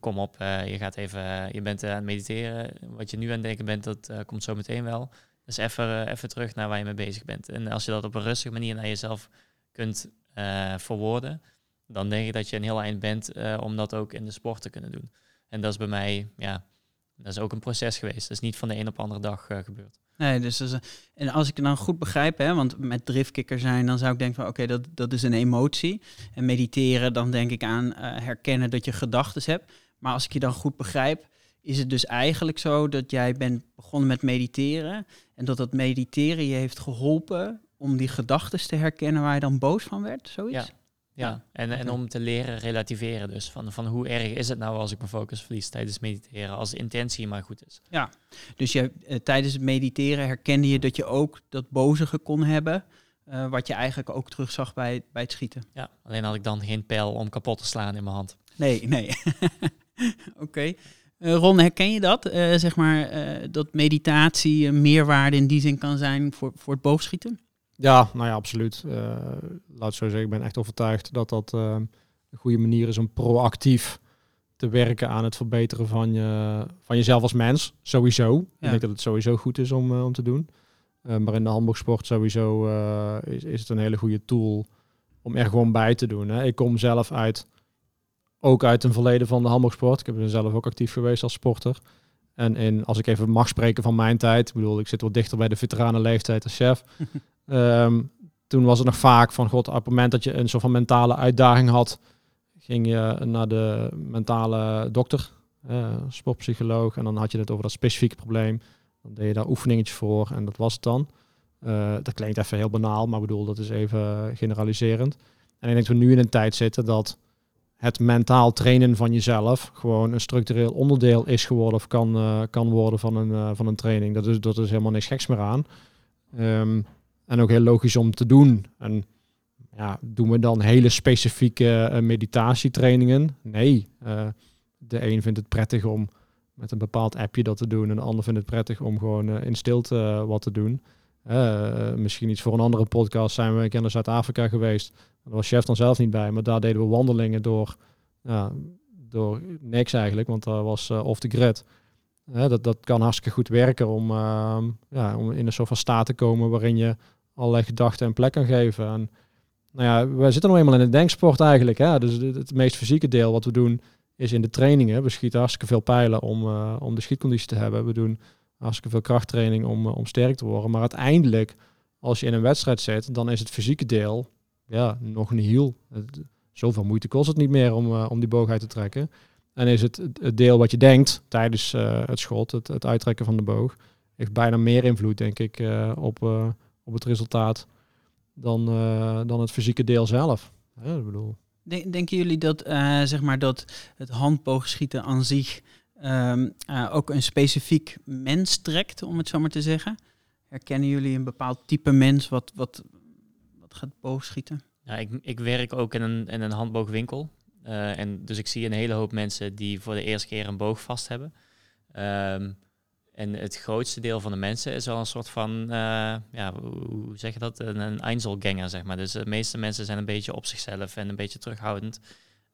kom op, uh, je gaat even, uh, je bent uh, aan het mediteren. Wat je nu aan het denken bent, dat komt zo meteen wel. Dus even, even terug naar waar je mee bezig bent. En als je dat op een rustige manier naar jezelf kunt verwoorden, dan denk ik dat je een heel eind bent om dat ook in de sport te kunnen doen. En dat is bij mij, ja, dat is ook een proces geweest. Dat is niet van de een op de andere dag gebeurd. Nee, dus, dus en als ik het dan goed begrijp, hè, want met driftkikker zijn, dan zou ik denken van oké, okay, dat, dat is een emotie. En mediteren, dan denk ik aan uh, herkennen dat je gedachten hebt. Maar als ik je dan goed begrijp, is het dus eigenlijk zo dat jij bent begonnen met mediteren. En dat dat mediteren je heeft geholpen om die gedachten te herkennen waar je dan boos van werd, zoiets? Ja, ja, en, en om te leren relativeren dus. Van, van hoe erg is het nou als ik mijn focus verlies tijdens mediteren, als de intentie maar goed is. Ja, dus je, uh, tijdens het mediteren herkende je dat je ook dat bozige kon hebben, uh, wat je eigenlijk ook terugzag bij, bij het schieten. Ja, alleen had ik dan geen pijl om kapot te slaan in mijn hand. Nee, nee. Oké. Okay. Uh, Ron, herken je dat? zeg maar dat meditatie een meerwaarde in die zin kan zijn voor, voor het boogschieten? Ja, nou ja, absoluut. Uh, laat zo zeggen, ik ben echt overtuigd dat dat uh, een goede manier is om proactief te werken aan het verbeteren van, je, van jezelf als mens. Sowieso. Ja. Ik denk dat het sowieso goed is om, uh, om te doen. maar in de handboogsport sowieso is, is het een hele goede tool om er gewoon bij te doen. Hè. Ik kom zelf uit, ook uit een verleden van de handboogsport. Ik ben zelf ook actief geweest als sporter. En in, als ik even mag spreken van mijn tijd, ik bedoel, ik zit wat dichter bij de veteranenleeftijd als chef. Um, toen was het nog vaak van, god, op het moment dat je een soort van mentale uitdaging had, ging je naar de mentale dokter, uh, sportpsycholoog, en dan had je het over dat specifieke probleem. Dan deed je daar oefeningetjes voor en dat was het dan. Uh, dat klinkt even heel banaal, maar bedoel, dat is even generaliserend. En ik denk dat we nu in een tijd zitten dat het mentaal trainen van jezelf gewoon een structureel onderdeel is geworden of kan, uh, kan worden van een, van een training. Dat is, dat is helemaal niks geks meer aan. Um, en ook heel logisch om te doen. En Ja, doen we dan hele specifieke eh, meditatietrainingen? Nee. Eh, de een vindt het prettig om met een bepaald appje dat te doen. En de ander vindt het prettig om gewoon eh, in stilte wat te doen. Misschien iets voor een andere podcast zijn we een keer Zuid-Afrika geweest. Daar was chef dan zelf niet bij, maar daar deden we wandelingen door, door niks eigenlijk, want dat was off the grid. Dat, dat kan hartstikke goed werken om, ehm, ja, om in een soort van staat te komen waarin je allerlei gedachten en plek kan geven. En, nou ja, we zitten nog eenmaal in de denksport eigenlijk. Hè? Dus het, het meest fysieke deel wat we doen is in de trainingen. We schieten hartstikke veel pijlen om, eh, om de schietconditie te hebben. We doen hartstikke veel krachttraining om, eh, om sterk te worden. Maar uiteindelijk, als je in een wedstrijd zit, dan is het fysieke deel ja, nog een heel. Zoveel moeite kost het niet meer om, eh, om die boog uit te trekken. En is het, het het deel wat je denkt tijdens het schot, het, het uittrekken van de boog, heeft bijna meer invloed, denk ik, op, op het resultaat dan, eh, dan het fysieke deel zelf. Ja, ik bedoel, Denk- Denken jullie dat, eh, zeg maar dat het handboogschieten aan zich ehm, eh, ook een specifiek mens trekt, om het zo maar te zeggen? Herkennen jullie een bepaald type mens wat, wat, wat gaat boogschieten? Ja, ik, ik werk ook in een, in een handboogwinkel. Eh, en dus ik zie een hele hoop mensen die voor de eerste keer een boog vast hebben. Ehm, en het grootste deel van de mensen is al een soort van, eh, ja, hoe zeg je dat? Een, een Einzelganger, zeg maar. Dus de meeste mensen zijn een beetje op zichzelf en een beetje terughoudend.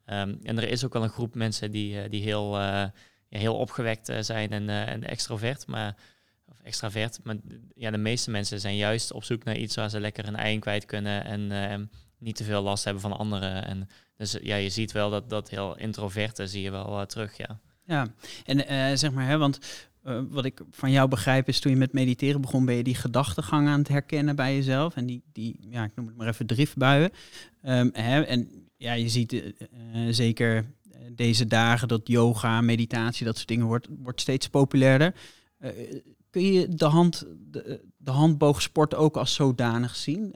Ehm, en er is ook wel een groep mensen die, eh, die heel, eh, heel opgewekt zijn en, en extrovert, maar, of extravert. Maar ja, de meeste mensen zijn juist op zoek naar iets waar ze lekker een ei in kwijt kunnen en eh, niet te veel last hebben van anderen. En dus ja, je ziet wel dat dat heel introverte zie je wel terug, ja. Ja, en zeg maar, hè, want eh, wat ik van jou begrijp is toen je met mediteren begon, ben je die gedachtegang aan het herkennen bij jezelf. En die, die ja, ik noem het maar even driftbuien. Ehm, hè, en ja, je ziet eh, eh, zeker deze dagen dat yoga, meditatie, dat soort dingen wordt, wordt steeds populairder. Eh, kun je de, hand, de, handboogsport ook als zodanig zien?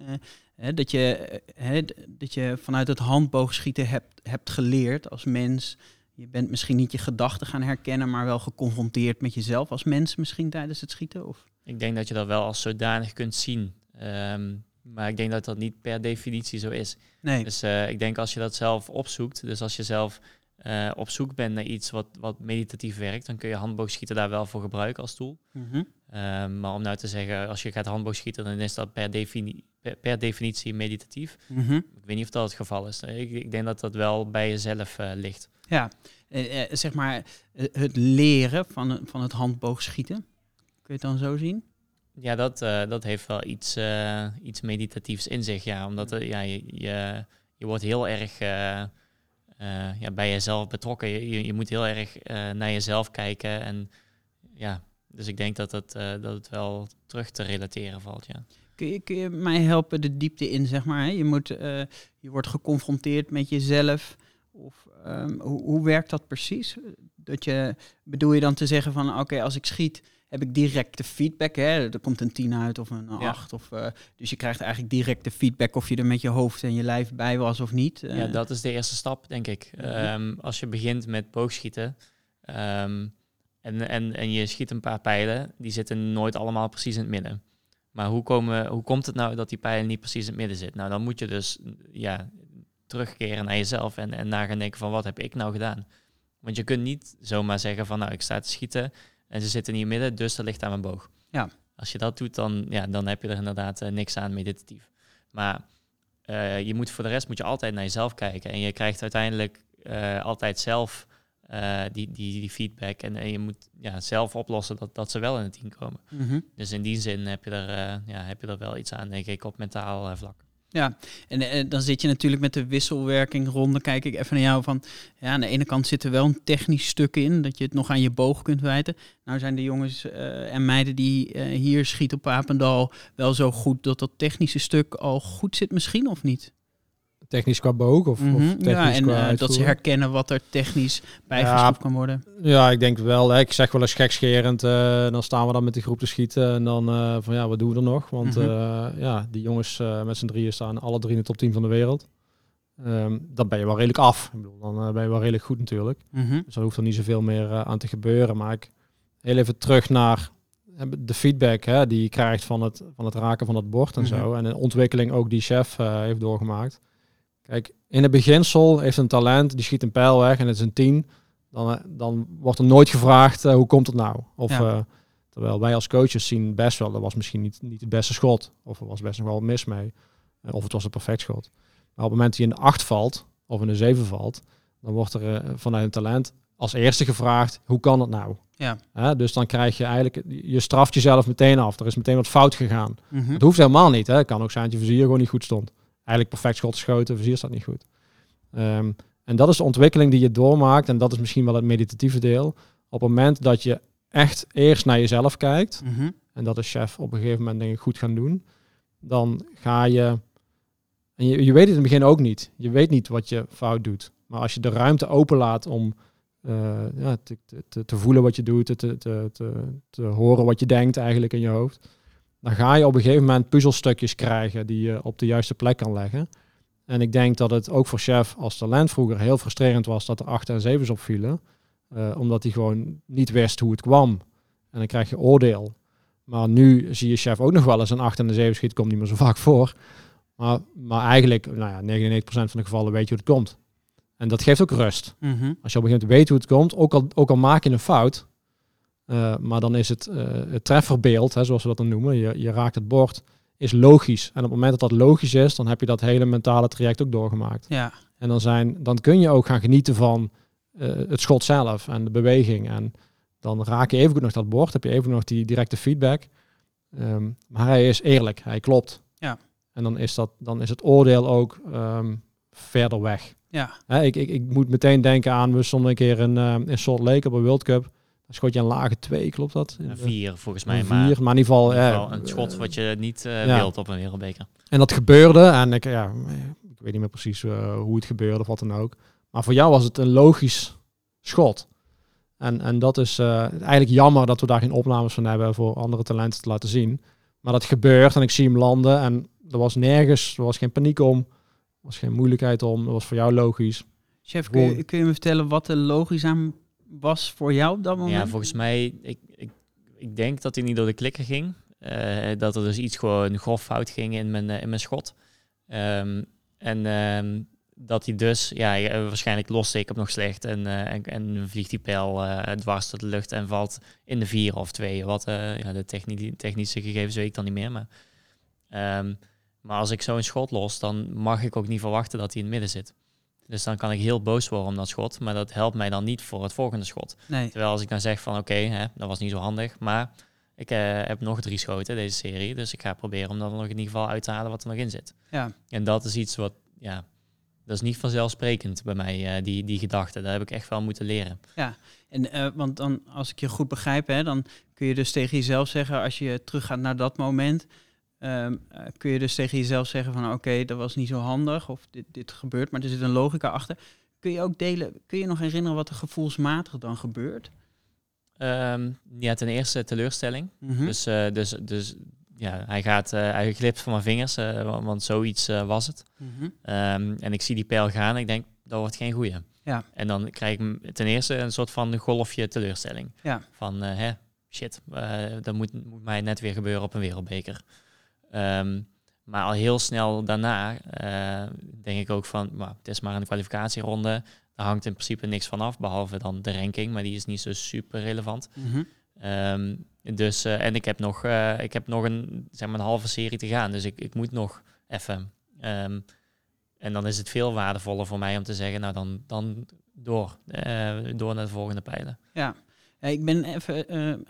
Hè, dat, je, hè, dat je vanuit het handboogschieten hebt, hebt geleerd als mens je bent misschien niet je gedachten gaan herkennen, maar wel geconfronteerd met jezelf als mens misschien tijdens het schieten? Of? Ik denk dat je dat wel als zodanig kunt zien. Ehm, maar ik denk dat dat niet per definitie zo is. Nee. Dus eh, ik denk als je dat zelf opzoekt, dus als je zelf eh, op zoek bent naar iets wat, wat meditatief werkt, dan kun je handboogschieten daar wel voor gebruiken als tool. Mhm. Ehm, maar om nou te zeggen, als je gaat handboogschieten, dan is dat per, defini per, per definitie meditatief. Mhm. Ik weet niet of dat het geval is. Ik, ik denk dat dat wel bij jezelf eh, ligt. Ja, eh, eh, zeg maar eh, het leren van, van het handboogschieten. Kun je het dan zo zien? Ja, dat, eh, dat heeft wel iets, eh, iets meditatiefs in zich. Ja, omdat eh, ja, je, je, je wordt heel erg eh, ja, bij jezelf betrokken. Je, je, moet heel erg eh, naar jezelf kijken. En ja, dus ik denk dat, het, eh, dat het wel terug te relateren valt. Ja. Kun je, kun je mij helpen de diepte in, zeg maar? Hè? Je, moet, je wordt geconfronteerd met jezelf. Of ehm, hoe, hoe werkt dat precies? Dat je, bedoel je dan te zeggen van, oké, als ik schiet, heb ik directe feedback. Hè? Er komt een 10 uit of een 8. Of, eh, dus je krijgt eigenlijk directe feedback of je er met je hoofd en je lijf bij was of niet. ja, Eh, dat is de eerste stap, denk ik. Ehm, als je begint met boogschieten ehm, en, en, en je schiet een paar pijlen, die zitten nooit allemaal precies in het midden. Maar hoe, komen, hoe komt het nou dat die pijlen niet precies in het midden zitten? Nou, dan moet je dus ja, terugkeren naar jezelf en, en na gaan denken van wat heb ik nou gedaan? Want je kunt niet zomaar zeggen van nou, ik sta te schieten en ze zitten het midden, dus dat ligt aan mijn boog. Ja. Als je dat doet, dan, ja, dan heb je er inderdaad eh, niks aan meditatief. Maar eh, je moet voor de rest moet je altijd naar jezelf kijken. En je krijgt uiteindelijk eh, altijd zelf die, die, die feedback. En, en je moet ja, zelf oplossen dat, dat ze wel in het team komen. mhm. Dus in die zin heb je er, ja, heb je er wel iets aan, denk ik, op mentaal vlak. Ja, en eh, dan zit je natuurlijk met de wisselwerking rond. Dan kijk ik even naar jou van, ja, aan de ene kant zit er wel een technisch stuk in, dat je het nog aan je boog kunt wijten. Nou zijn de jongens eh, en meiden die eh, hier schieten op Apendal wel zo goed dat dat technische stuk al goed zit misschien, of niet? Technisch qua boog of, of Mhm. technisch Ja, en eh, dat ze herkennen wat er technisch bijgeschroefd kan worden. Ja, ik denk wel. Hè. Ik zeg wel eens gekscherend. eh, dan staan we dan met die groep te schieten. En dan eh, van ja, wat doen we er nog? Want Mhm. ja, die jongens met z'n drieën staan alle drie in de top 10 van de wereld. Ehm, dan ben je wel redelijk af. Ik bedoel, dan ben je wel redelijk goed natuurlijk. Mhm. Dus er hoeft er niet zoveel meer aan te gebeuren. Maar ik heel even terug naar de feedback hè, die je krijgt van het, van het raken van het bord en zo. En de ontwikkeling ook die chef heeft doorgemaakt. Kijk, in het beginsel heeft een talent, die schiet een pijl weg en het is een 10. Dan, eh, dan wordt er nooit gevraagd, eh, hoe komt het nou? Of, Ja. eh, terwijl wij als coaches zien best wel, dat was misschien niet, niet het beste schot. Of er was best nog wel mis mee. Of het was een perfect schot. Maar op het moment dat je in de 8 valt, of in de 7 valt, dan wordt er vanuit een talent als eerste gevraagd, hoe kan het nou? Ja. Hè, dus dan krijg je eigenlijk, je straft jezelf meteen af. Er is meteen wat fout gegaan. Mhm. Het hoeft helemaal niet. Hè. Het kan ook zijn dat je vizier gewoon niet goed stond. Eigenlijk perfect schot geschoten, vizier staat niet goed. Ehm, en dat is de ontwikkeling die je doormaakt. En dat is misschien wel het meditatieve deel. Op het moment dat je echt eerst naar jezelf kijkt. Mhm. En dat is chef op een gegeven moment denk ik goed gaan doen. Dan ga je... En je, je weet het in het begin ook niet. Je weet niet wat je fout doet. Maar als je de ruimte openlaat om eh, ja, te, te- te, voelen wat je doet, te, te, te horen wat je denkt eigenlijk in je hoofd, dan ga je op een gegeven moment puzzelstukjes krijgen die je op de juiste plek kan leggen. En ik denk dat het ook voor chef als talent vroeger heel frustrerend was dat er 8 en 7's opvielen. eh omdat hij gewoon niet wist hoe het kwam. En dan krijg je oordeel. Maar nu zie je chef ook nog wel eens een 8 en een 7 schiet, komt niet meer zo vaak voor. Maar, maar eigenlijk, nou ja, 99% van de gevallen weet je hoe het komt. En dat geeft ook rust. Mhm. Als je op een gegeven moment weet hoe het komt, ook al, ook al maak je een fout, eh, maar dan is het, eh, het trefferbeeld, hè, zoals we dat dan noemen, je, je raakt het bord, is logisch. En op het moment dat dat logisch is, dan heb je dat hele mentale traject ook doorgemaakt. Ja. En dan, zijn, dan kun je ook gaan genieten van eh, het schot zelf en de beweging. En dan raak je even goed nog dat bord, heb je even nog die directe feedback. Ehm, maar hij is eerlijk, hij klopt. Ja. En dan is, dat, dan is het oordeel ook ehm, verder weg. Ja. Hè, ik, ik, ik moet meteen denken aan, we stonden een keer in, in Salt Lake op een World Cup. Dan schot je een lage 2, klopt dat? In vier volgens een mij. vier, Maar, maar, in ieder geval... in ieder ja, geval een schot wat je niet eh ja. wilt op een wereldbeker. En dat gebeurde. En ik, ja, ik weet niet meer precies eh, hoe het gebeurde of wat dan ook. Maar voor jou was het een logisch schot. En, en dat is eh, eigenlijk jammer dat we daar geen opnames van hebben voor andere talenten te laten zien. Maar dat gebeurt en ik zie hem landen. En er was nergens, er was geen paniek om. Er was geen moeilijkheid om. Dat was voor jou logisch. Chef, kun je, kun je me vertellen wat er logisch aan was voor jou op dat moment? Ja, volgens mij, ik, ik, ik denk dat hij niet door de klikker ging. Eh, dat er dus iets gewoon grof fout ging in mijn, eh, in mijn schot. Ehm, en ehm, dat hij dus, ja, eh, waarschijnlijk loste ik hem nog slecht. En, en, en vliegt die pijl eh, dwars door de lucht en valt in de vier of twee. Wat ja, de techni- technische gegevens weet ik dan niet meer. Maar, ehm, maar als ik zo'n schot los, dan mag ik ook niet verwachten dat hij in het midden zit. Dus dan kan ik heel boos worden om dat schot. Maar dat helpt mij dan niet voor het volgende schot. Nee. Terwijl als ik dan zeg van oké, dat was niet zo handig, maar ik eh, heb nog drie schoten deze serie, dus ik ga proberen om dan nog in ieder geval uit te halen wat er nog in zit. Ja. En dat is iets wat, ja, dat is niet vanzelfsprekend bij mij, eh, die, die gedachte. Daar heb ik echt wel moeten leren. En, eh, want dan, als ik je goed begrijp, hè, dan kun je dus tegen jezelf zeggen, als je teruggaat naar dat moment, ehm, eh, kun je dus tegen jezelf zeggen van oké, dat was niet zo handig of dit, dit gebeurt, maar er zit een logica achter. Kun je ook delen, kun je nog herinneren wat er gevoelsmatig dan gebeurt? Ehm, ja, ten eerste teleurstelling. Mhm. Dus, eh, dus, dus ja, hij gaat, eh, hij glipt van mijn vingers, want, zoiets was het. Mhm. Ehm, en ik zie die pijl gaan en ik denk, dat wordt geen goeie. Ja. En dan krijg ik ten eerste een soort van golfje teleurstelling. Ja. Van, hè, shit, dat moet, moet mij net weer gebeuren op een wereldbeker. Ehm, maar al heel snel daarna eh, denk ik ook van, nou, het is maar een kwalificatieronde. Daar hangt in principe niks van af, behalve dan de ranking, maar die is niet zo super relevant. Mhm. Ehm, dus, eh, en ik heb nog, eh, ik heb nog een, zeg maar een halve serie te gaan. Dus ik, ik moet nog even. Ehm, en dan is het veel waardevoller voor mij om te zeggen, nou dan, dan door. door naar de volgende pijlen. Ja, ik ben even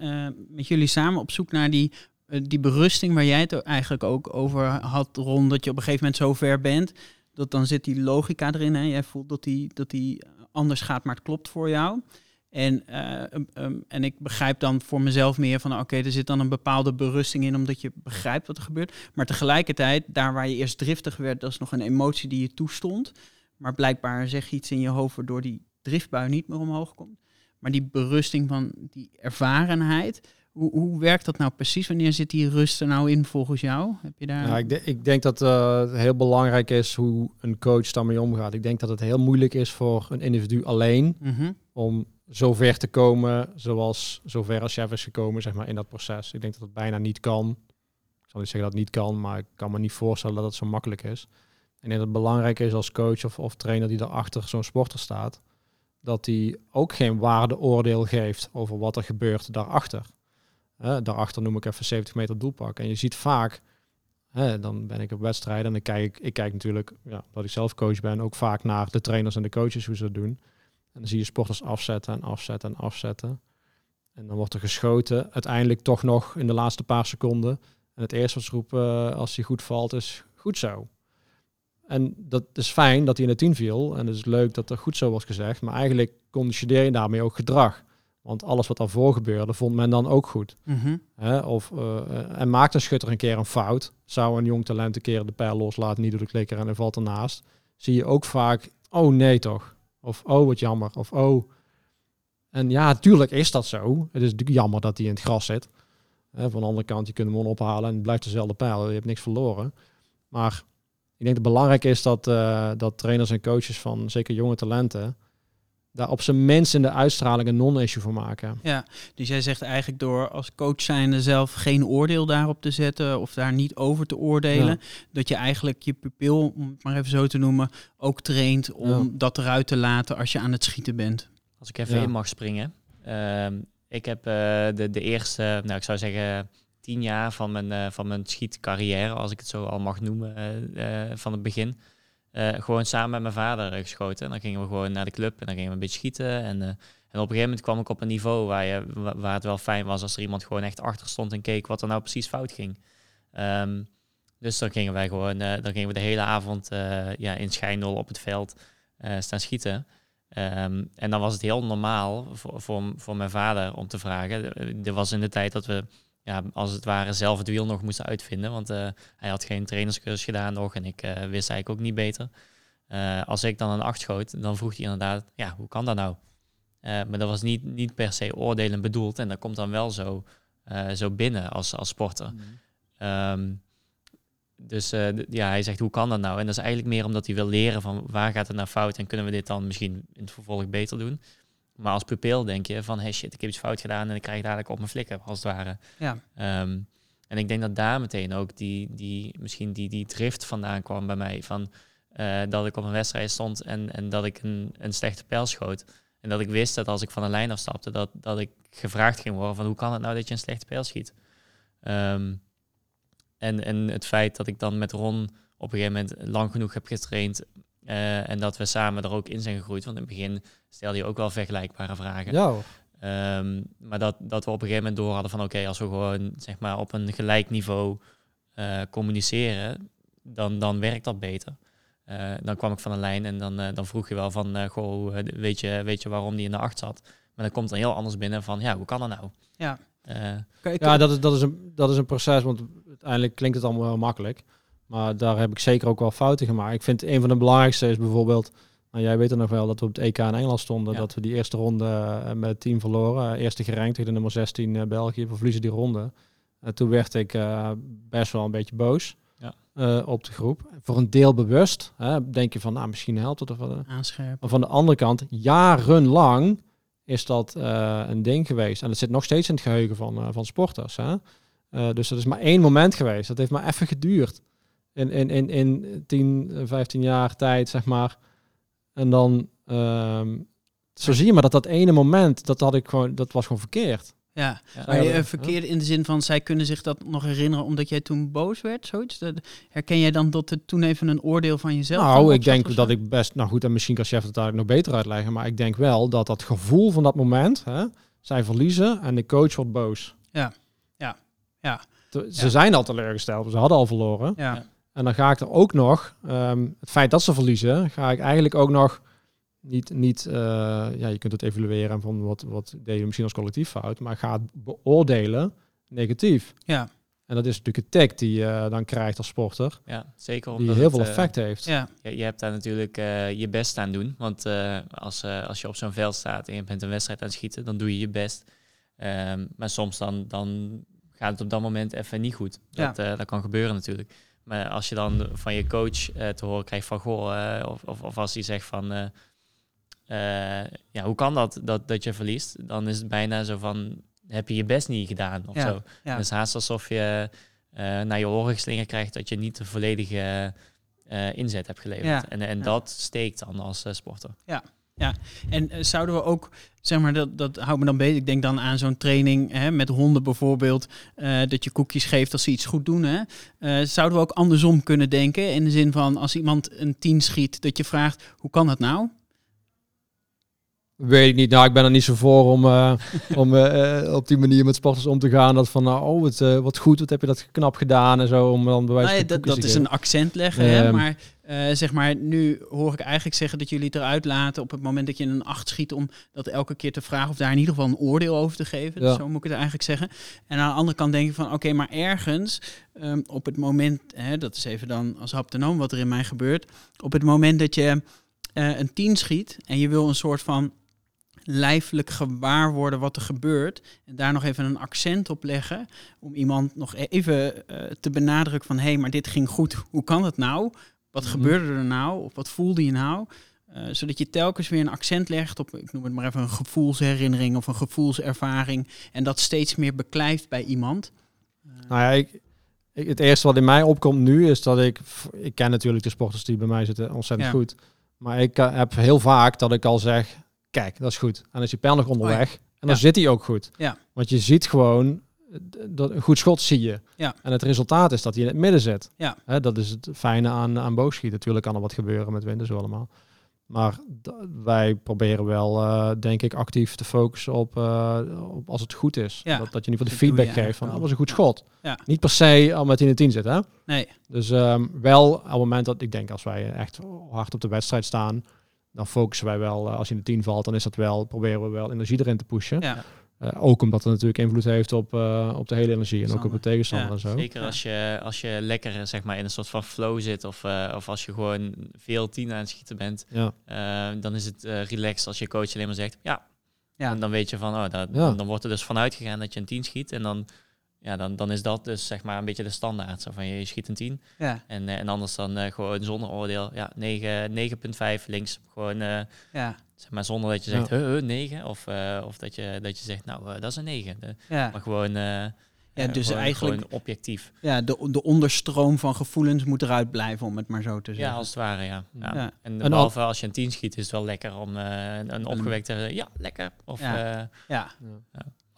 met jullie samen op zoek naar die, die berusting waar jij het eigenlijk ook over had, Ron, dat je op een gegeven moment zo ver bent, dat dan zit die logica erin. Hè? Jij voelt dat die, dat die anders gaat, maar het klopt voor jou. En, eh, um, en ik begrijp dan voor mezelf meer van, oké, er zit dan een bepaalde berusting in, omdat je begrijpt wat er gebeurt. Maar tegelijkertijd, daar waar je eerst driftig werd, dat is nog een emotie die je toestond. Maar blijkbaar zeg je iets in je hoofd waardoor die driftbui niet meer omhoog komt. Maar die berusting van die ervarenheid, hoe, hoe werkt dat nou precies? Wanneer zit die rust er nou in volgens jou? Heb je daar... Ja, ik, de- ik denk dat eh, het heel belangrijk is hoe een coach daarmee omgaat. Ik denk dat het heel moeilijk is voor een individu alleen Mhm. om zover te komen zoals zover als chef is gekomen, zeg maar, in dat proces. Ik denk dat het bijna niet kan. Ik zal niet zeggen dat het niet kan, maar ik kan me niet voorstellen dat het zo makkelijk is. Denk dat het belangrijk is als coach of, of trainer die daarachter zo'n sporter staat, dat hij ook geen waardeoordeel geeft over wat er gebeurt daarachter. Hè, daarachter noem ik even 70 meter doelpak. En je ziet vaak, dan ben ik op wedstrijden en dan kijk ik, ik kijk natuurlijk, ja, omdat ik zelf coach ben, ook vaak naar de trainers en de coaches hoe ze dat doen. En dan zie je sporters afzetten en afzetten en afzetten. En dan wordt er geschoten, uiteindelijk toch nog in de laatste paar seconden. En het eerste wat roepen als hij goed valt is goed zo. En dat is fijn dat hij in de tien viel. En het is leuk dat er goed zo was gezegd. Maar eigenlijk conditioneer je daarmee ook gedrag. Want alles wat daarvoor gebeurde, vond men dan ook goed. Mhm. Of, uh, en maakt een schutter een keer een fout. Zou een jong talent een keer de pijl loslaten, niet door de klikker en hij valt ernaast. Zie je ook vaak, oh nee toch. Of oh wat jammer. Of oh. En ja, natuurlijk is dat zo. Het is natuurlijk jammer dat hij in het gras zit. Van de andere kant, je kunt hem ophalen en het blijft dezelfde pijl. Je hebt niks verloren. Maar ik denk dat het belangrijk is dat, uh, dat trainers en coaches van zeker jonge talenten daar op zijn minst in de uitstraling een non-issue voor maken. Ja, dus jij zegt eigenlijk door als coach zijnde zelf geen oordeel daarop te zetten of daar niet over te oordelen, dat je eigenlijk je pupil, om het maar even zo te noemen, ook traint om ja. dat eruit te laten als je aan het schieten bent. Als ik even ja. in mag springen. Uh, ik heb uh, de, de eerste, nou ik zou zeggen tien jaar van mijn, uh, van mijn schietcarrière, als ik het zo al mag noemen, uh, van het begin. Gewoon samen met mijn vader geschoten. En dan gingen we gewoon naar de club en dan gingen we een beetje schieten. En, en op een gegeven moment kwam ik op een niveau waar, je, waar het wel fijn was als er iemand gewoon echt achter stond en keek wat er nou precies fout ging. Um, dus dan gingen wij gewoon, dan gingen we de hele avond ja, in schijnel op het veld staan schieten. Um, en dan was het heel normaal voor, voor, voor mijn vader om te vragen. Er was in de tijd dat we ja, als het ware zelf het wiel nog moesten uitvinden. Want uh, hij had geen trainerscursus gedaan nog en ik uh, wist eigenlijk ook niet beter. Uh, als ik dan een acht schoot, dan vroeg hij inderdaad, ja, hoe kan dat nou? maar dat was niet, niet per se oordelen bedoeld en dat komt dan wel zo, zo binnen als, als sporter. Mm. Um, dus ja, hij zegt, hoe kan dat nou? En dat is eigenlijk meer omdat hij wil leren van waar gaat het naar fout en kunnen we dit dan misschien in het vervolg beter doen. Maar als pupil denk je van, hey shit, ik heb iets fout gedaan en ik krijg dadelijk op mijn flikken, als het ware. Ja. Um, en ik denk dat daar meteen ook die, die misschien die, die drift vandaan kwam bij mij. Van, uh, dat ik op een wedstrijd stond en, en dat ik een, een slechte pijl schoot. En dat ik wist dat als ik van de lijn afstapte, dat, dat ik gevraagd ging worden van hoe kan het nou dat je een slechte pijl schiet? Um, en, en het feit dat ik dan met Ron op een gegeven moment lang genoeg heb getraind uh, en dat we samen er ook in zijn gegroeid. Want in het begin stelde je ook wel vergelijkbare vragen. Ja. Um, maar dat, dat we op een gegeven moment door hadden van oké, okay, als we gewoon zeg maar op een gelijk niveau uh, communiceren, dan, dan werkt dat beter. Uh, dan kwam ik van een lijn en dan, dan vroeg je wel van goh, weet je, weet je waarom die in de acht zat? Maar dan komt er heel anders binnen van ja, hoe kan dat nou? Ja, ja dat, is, dat, is een, dat is een proces, want uiteindelijk klinkt het allemaal heel makkelijk. Maar daar heb ik zeker ook wel fouten gemaakt. Ik vind een van de belangrijkste is bijvoorbeeld, nou, jij weet er nog wel dat we op het EK in Engeland stonden, dat we die eerste ronde uh, met het team verloren. Uh, eerste gerankt tegen de nummer 16 uh, België, we verliezen die ronde. toen werd ik best wel een beetje boos ja. op de groep. Voor een deel bewust, hè, denk je van, nou misschien helpt het. Of, Aanscherpen. Maar van de andere kant, jarenlang is dat een ding geweest. En het zit nog steeds in het geheugen van, van sporters. Hè? dus dat is maar één moment geweest. Dat heeft maar even geduurd in, in, in, in 10, 15 jaar tijd, zeg maar. En dan, um, zo zie je maar dat dat ene moment, dat had ik gewoon, dat was gewoon verkeerd. Ja, maar je, verkeerd in de zin van zij kunnen zich dat nog herinneren omdat jij toen boos werd, zoiets. herken jij dan dat het toen even een oordeel van jezelf? Nou, ik denk dat ik best, nou goed, en misschien kan chef het daar nog beter uitleggen, maar ik denk wel dat dat gevoel van dat moment, hè, zij verliezen en de coach wordt boos. Ja, ja, ja. Ze ja. zijn al teleurgesteld, ze hadden al verloren. Ja. En dan ga ik er ook nog, um, het feit dat ze verliezen, ga ik eigenlijk ook nog niet, niet uh, ja, je kunt het evalueren van wat, wat deed je misschien als collectief fout, maar ga het beoordelen negatief. Ja. En dat is natuurlijk een tag die je dan krijgt als sporter. Ja, zeker. Die heel veel effect uh, heeft. Ja. Je, je hebt daar natuurlijk uh, je best aan doen. Want als, als je op zo'n veld staat en je bent een wedstrijd aan het schieten, dan doe je je best. Um, maar soms dan, dan gaat het op dat moment even niet goed. Dat, ja. dat kan gebeuren natuurlijk. Maar als je dan van je coach uh, te horen krijgt van goh, uh, of, of, of, als hij zegt van uh, eh, ja, hoe kan dat, dat dat je verliest? Dan is het bijna zo van, heb je je best niet gedaan of Ja, zo. ja. Het is haast alsof je eh, naar je oren geslingerd krijgt dat je niet de volledige eh, inzet hebt geleverd. Ja, En, en ja. dat steekt dan als eh, sporter. En eh, zouden we ook, zeg maar, dat, dat houdt me dan bezig. Ik denk dan aan zo'n training hè, met honden bijvoorbeeld. eh, dat je koekjes geeft als ze iets goed doen. Hè. Eh, zouden we ook andersom kunnen denken? In de zin van als iemand een 10 schiet, dat je vraagt: hoe kan dat nou? Weet ik niet. Nou, ik ben er niet zo voor om, om op die manier met sporters om te gaan. Dat van, nou, oh, wat, wat goed, wat heb je dat knap gedaan en zo. Om dan bij wijze Nou ja, van dat, koekjes dat te is een accent leggen. hè, Ehm. maar eh, zeg maar, nu hoor ik eigenlijk zeggen dat jullie het eruit laten op het moment dat je een 8 schiet. Om dat elke keer te vragen of daar in ieder geval een oordeel over te geven. Ja. Zo moet ik het eigenlijk zeggen. En aan de andere kant denk ik van oké, maar ergens ehm, op het moment, hè, dat is even dan als haptonoom wat er in mij gebeurt. Op het moment dat je eh, een 10 schiet en je wil een soort van lijfelijk gewaar worden wat er gebeurt. En daar nog even een accent op leggen. Om iemand nog even eh, te benadrukken van... hé, hey, maar dit ging goed. Hoe kan het nou? Wat Mhm. gebeurde er nou? Of wat voelde je nou? Eh, zodat je telkens weer een accent legt op, ik noem het maar even een gevoelsherinnering of een gevoelservaring. En dat steeds meer beklijft bij iemand. Nou ja, ik, ik, het eerste wat in mij opkomt nu is dat ik... Ik ken natuurlijk de sporters die bij mij zitten ontzettend Ja. goed. Maar ik eh, heb heel vaak dat ik al zeg... Kijk, dat is goed. En dan is die pijl nog onderweg. En dan Ja. zit hij ook goed. Ja. Want je ziet gewoon... eh, Dat een goed schot zie je. Ja. En het resultaat is dat hij in het midden zit. Ja. Hè, dat is het fijne aan, aan boogschieten. Natuurlijk kan er wat gebeuren met zo allemaal. Maar wij proberen wel, eh, denk ik, actief te focussen op, eh, op als het goed is. Ja. Dat, dat je in ieder geval de feedback geeft van, eigenlijk dat was een goed schot. Ja. Niet per se al met in de 10 zit, hè? Nee, Dus ehm, wel op het moment dat ik denk, als wij echt hard op de wedstrijd staan, dan focussen wij wel, eh, als je in de 10 valt, dan is dat wel, proberen we wel energie erin te pushen. ja. Eh, ook omdat het natuurlijk invloed heeft op, eh, op de hele energie en ook op de tegenstander Ja, en zo. Zeker Ja. als, je, als je lekker zeg maar, in een soort van flow zit of, eh, of als je gewoon veel tien aan het schieten bent, Ja. eh, dan is het eh relaxed als je coach alleen maar zegt ja. Ja. En dan weet je van, oh, dat, Ja. dan wordt er dus vanuit gegaan dat je een 10 schiet. En dan, ja, dan, dan is dat dus zeg maar een beetje de standaard. Zo van je schiet een 10. ja, En, en anders dan eh, gewoon zonder oordeel. Ja, 9, 9,5 links. Gewoon eh, ja, zeg maar zonder dat je Ja. zegt, huh, huh, 9. Of, eh, of dat, je, dat je zegt, nou, eh, dat is een 9. De- ja. maar gewoon, eh, Ja, dus gewoon- eigenlijk- gewoon objectief. ja de, de onderstroom van gevoelens moet eruit blijven, om het maar zo te zeggen. Ja, als het ware, ja. ja. Ja. En En behalve als je een 10 schiet, is het wel lekker om een, een opgewekte, ja, lekker. Of Ja. Ja,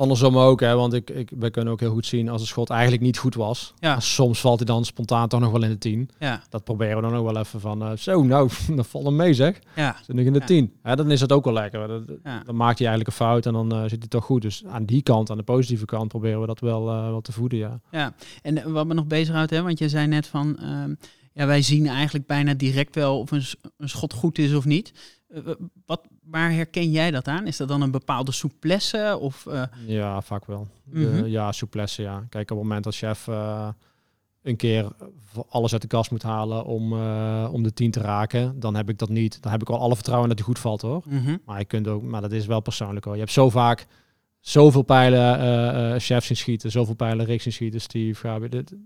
Andersom ook, hè, want ik, ik, wij kunnen ook heel goed zien als een schot eigenlijk niet goed was. Ja. Soms valt hij dan spontaan toch nog wel in de 10. ja, Dat proberen we dan ook wel even van, eh, zo nou, dat valt hem mee zeg. ja. Zit in de Ja. 10. Hè, dan is het ook wel lekker. Dat- dat- Ja. Dan maakt hij eigenlijk een fout en dan eh, zit hij toch goed. Dus aan die kant, aan de positieve kant, proberen we dat wel, wel te voeden, ja. Ja, en wat me nog bezighoudt, hè, want je zei net van, ehm, ja, wij zien eigenlijk bijna direct wel of een schot goed is of niet. Eh, wat, waar herken jij dat aan? Is dat dan een bepaalde souplesse? Of, eh, Ja, vaak wel. Mhm. ja, souplesse, ja. Kijk, op het moment dat chef eh, een keer alles uit de kast moet halen om, om de 10 te raken, dan heb ik dat niet. Dan heb ik wel alle vertrouwen dat hij goed valt, hoor. mhm, Maar je kunt ook, maar dat is wel persoonlijk hoor. Je hebt zo vaak zoveel pijlen chefs zien schieten, zoveel pijlen Rick zien schieten, Steve, Gabi. Dit, op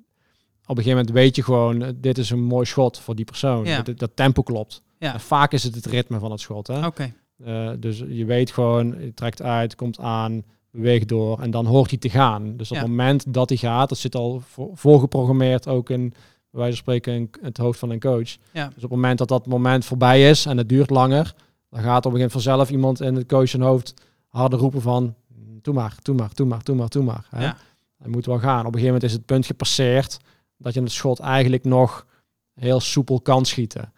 een gegeven moment weet je gewoon, dit is een mooi schot voor die persoon. Ja. Dat, dat tempo klopt. Ja. En vaak is het het ritme van het schot. Hè? Oké, Eh, dus je weet gewoon, je trekt uit, komt aan, beweegt door en dan hoort hij te gaan. Dus op Ja. het moment dat hij gaat, dat zit al voor, voorgeprogrammeerd ook in, bij wijze van spreken, in het hoofd van een coach. Ja. Dus op het moment dat dat moment voorbij is en het duurt langer, dan gaat op een gegeven moment vanzelf iemand in het coach zijn hoofd harder roepen van, doe maar, doe maar, doe maar, doe maar, doe maar. Hè? ja, moet wel gaan. Op een gegeven moment is het punt gepasseerd dat je het schot eigenlijk nog heel soepel kan schieten.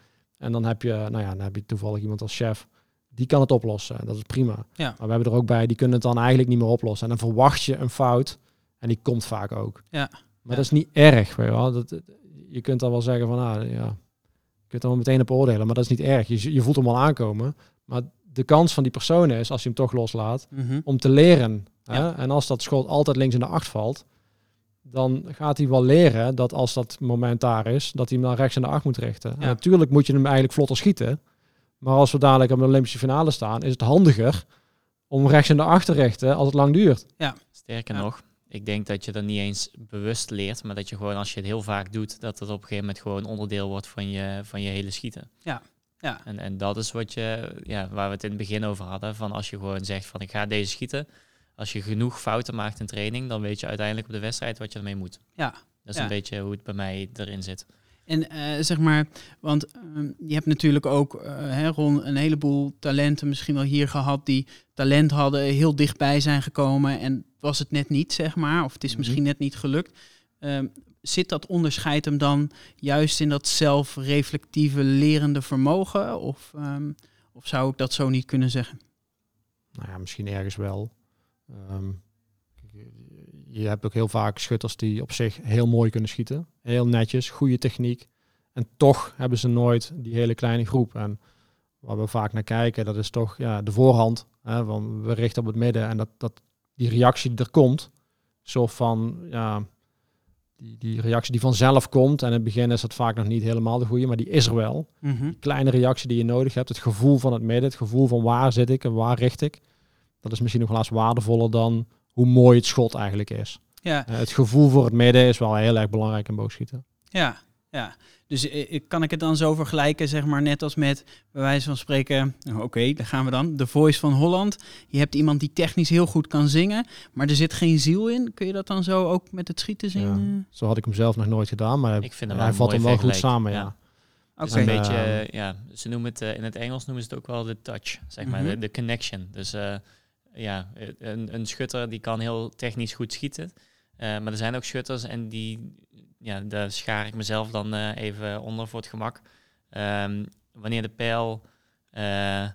En dan heb je, nou ja, dan heb je toevallig iemand als chef, die kan het oplossen. Dat is prima. Ja. Maar we hebben er ook bij, die kunnen het dan eigenlijk niet meer oplossen. En dan verwacht je een fout en die komt vaak ook. Ja. Maar Ja. dat is niet erg, weet je wel. Dat, je kunt dan wel zeggen van, ah, ja, je kunt er wel meteen op oordelen, maar dat is niet erg. Je, je voelt hem al aankomen. Maar de kans van die persoon is, als je hem toch loslaat, mhm, om te leren. Hè? Ja. En als dat schot altijd links in de acht valt, dan gaat hij wel leren dat als dat moment daar is, dat hij hem dan rechts in de acht moet richten. En natuurlijk moet je hem eigenlijk vlotter schieten. Maar als we dadelijk op de Olympische finale staan, is het handiger om rechts in de acht te richten als het lang duurt. Sterker Ja. nog, ik denk dat je dat niet eens bewust leert, maar dat je gewoon als je het heel vaak doet, dat het op een gegeven moment gewoon onderdeel wordt van je, van je hele schieten. Ja, Ja. En, en dat is wat je, ja, waar we het in het begin over hadden. Van als je gewoon zegt van ik ga deze schieten. Als je genoeg fouten maakt in training, dan weet je uiteindelijk op de wedstrijd wat je ermee moet. Ja. Dat is Ja. een beetje hoe het bij mij erin zit. En eh, zeg maar, want ehm, je hebt natuurlijk ook, eh, hè, Ron, een heleboel talenten misschien wel hier gehad die talent hadden, heel dichtbij zijn gekomen en was het net niet, zeg maar, of het is Mhm. misschien net niet gelukt. Ehm, zit dat onderscheid hem dan juist in dat zelfreflectieve lerende vermogen? Of, ehm, of zou ik dat zo niet kunnen zeggen? Nou ja, misschien ergens wel. Ehm, je hebt ook heel vaak schutters die op zich heel mooi kunnen schieten. Heel netjes, goede techniek. En toch hebben ze nooit die hele kleine groep. En waar we vaak naar kijken, dat is toch ja, de voorhand. Hè, van we richten op het midden en dat, dat die reactie die er komt, zo van ja, die, die reactie die vanzelf komt. En in het begin is dat vaak nog niet helemaal de goede, maar die is er wel Mhm. kleine reactie die je nodig hebt. Het gevoel van het midden, het gevoel van waar zit ik en waar richt ik. Dat is misschien nog wel eens waardevoller dan hoe mooi het schot eigenlijk is. Ja, Eh, het gevoel voor het midden is wel heel erg belangrijk in boogschieten. Ja, ja. Dus eh, eh, kan ik het dan zo vergelijken, zeg maar, net als met, bij wijze van spreken, nou, oké, daar gaan we dan, de Voice van Holland. Je hebt iemand die technisch heel goed kan zingen, maar er zit geen ziel in. Kun je dat dan zo ook met het schieten zien? Ja. Zo had ik hem zelf nog nooit gedaan, maar Ik vind hem hij vat een hem wel goed samen. ja. Ja. Is een En, beetje, ehm, eh, ja, ze noemen het, in het Engels noemen ze het ook wel de touch, zeg maar, Mhm. de, de connection. Dus eh, ja, een, een schutter die kan heel technisch goed schieten. Eh, maar er zijn ook schutters en die, ja, daar schaar ik mezelf dan eh, even onder voor het gemak. Ehm, wanneer de pijl, eh,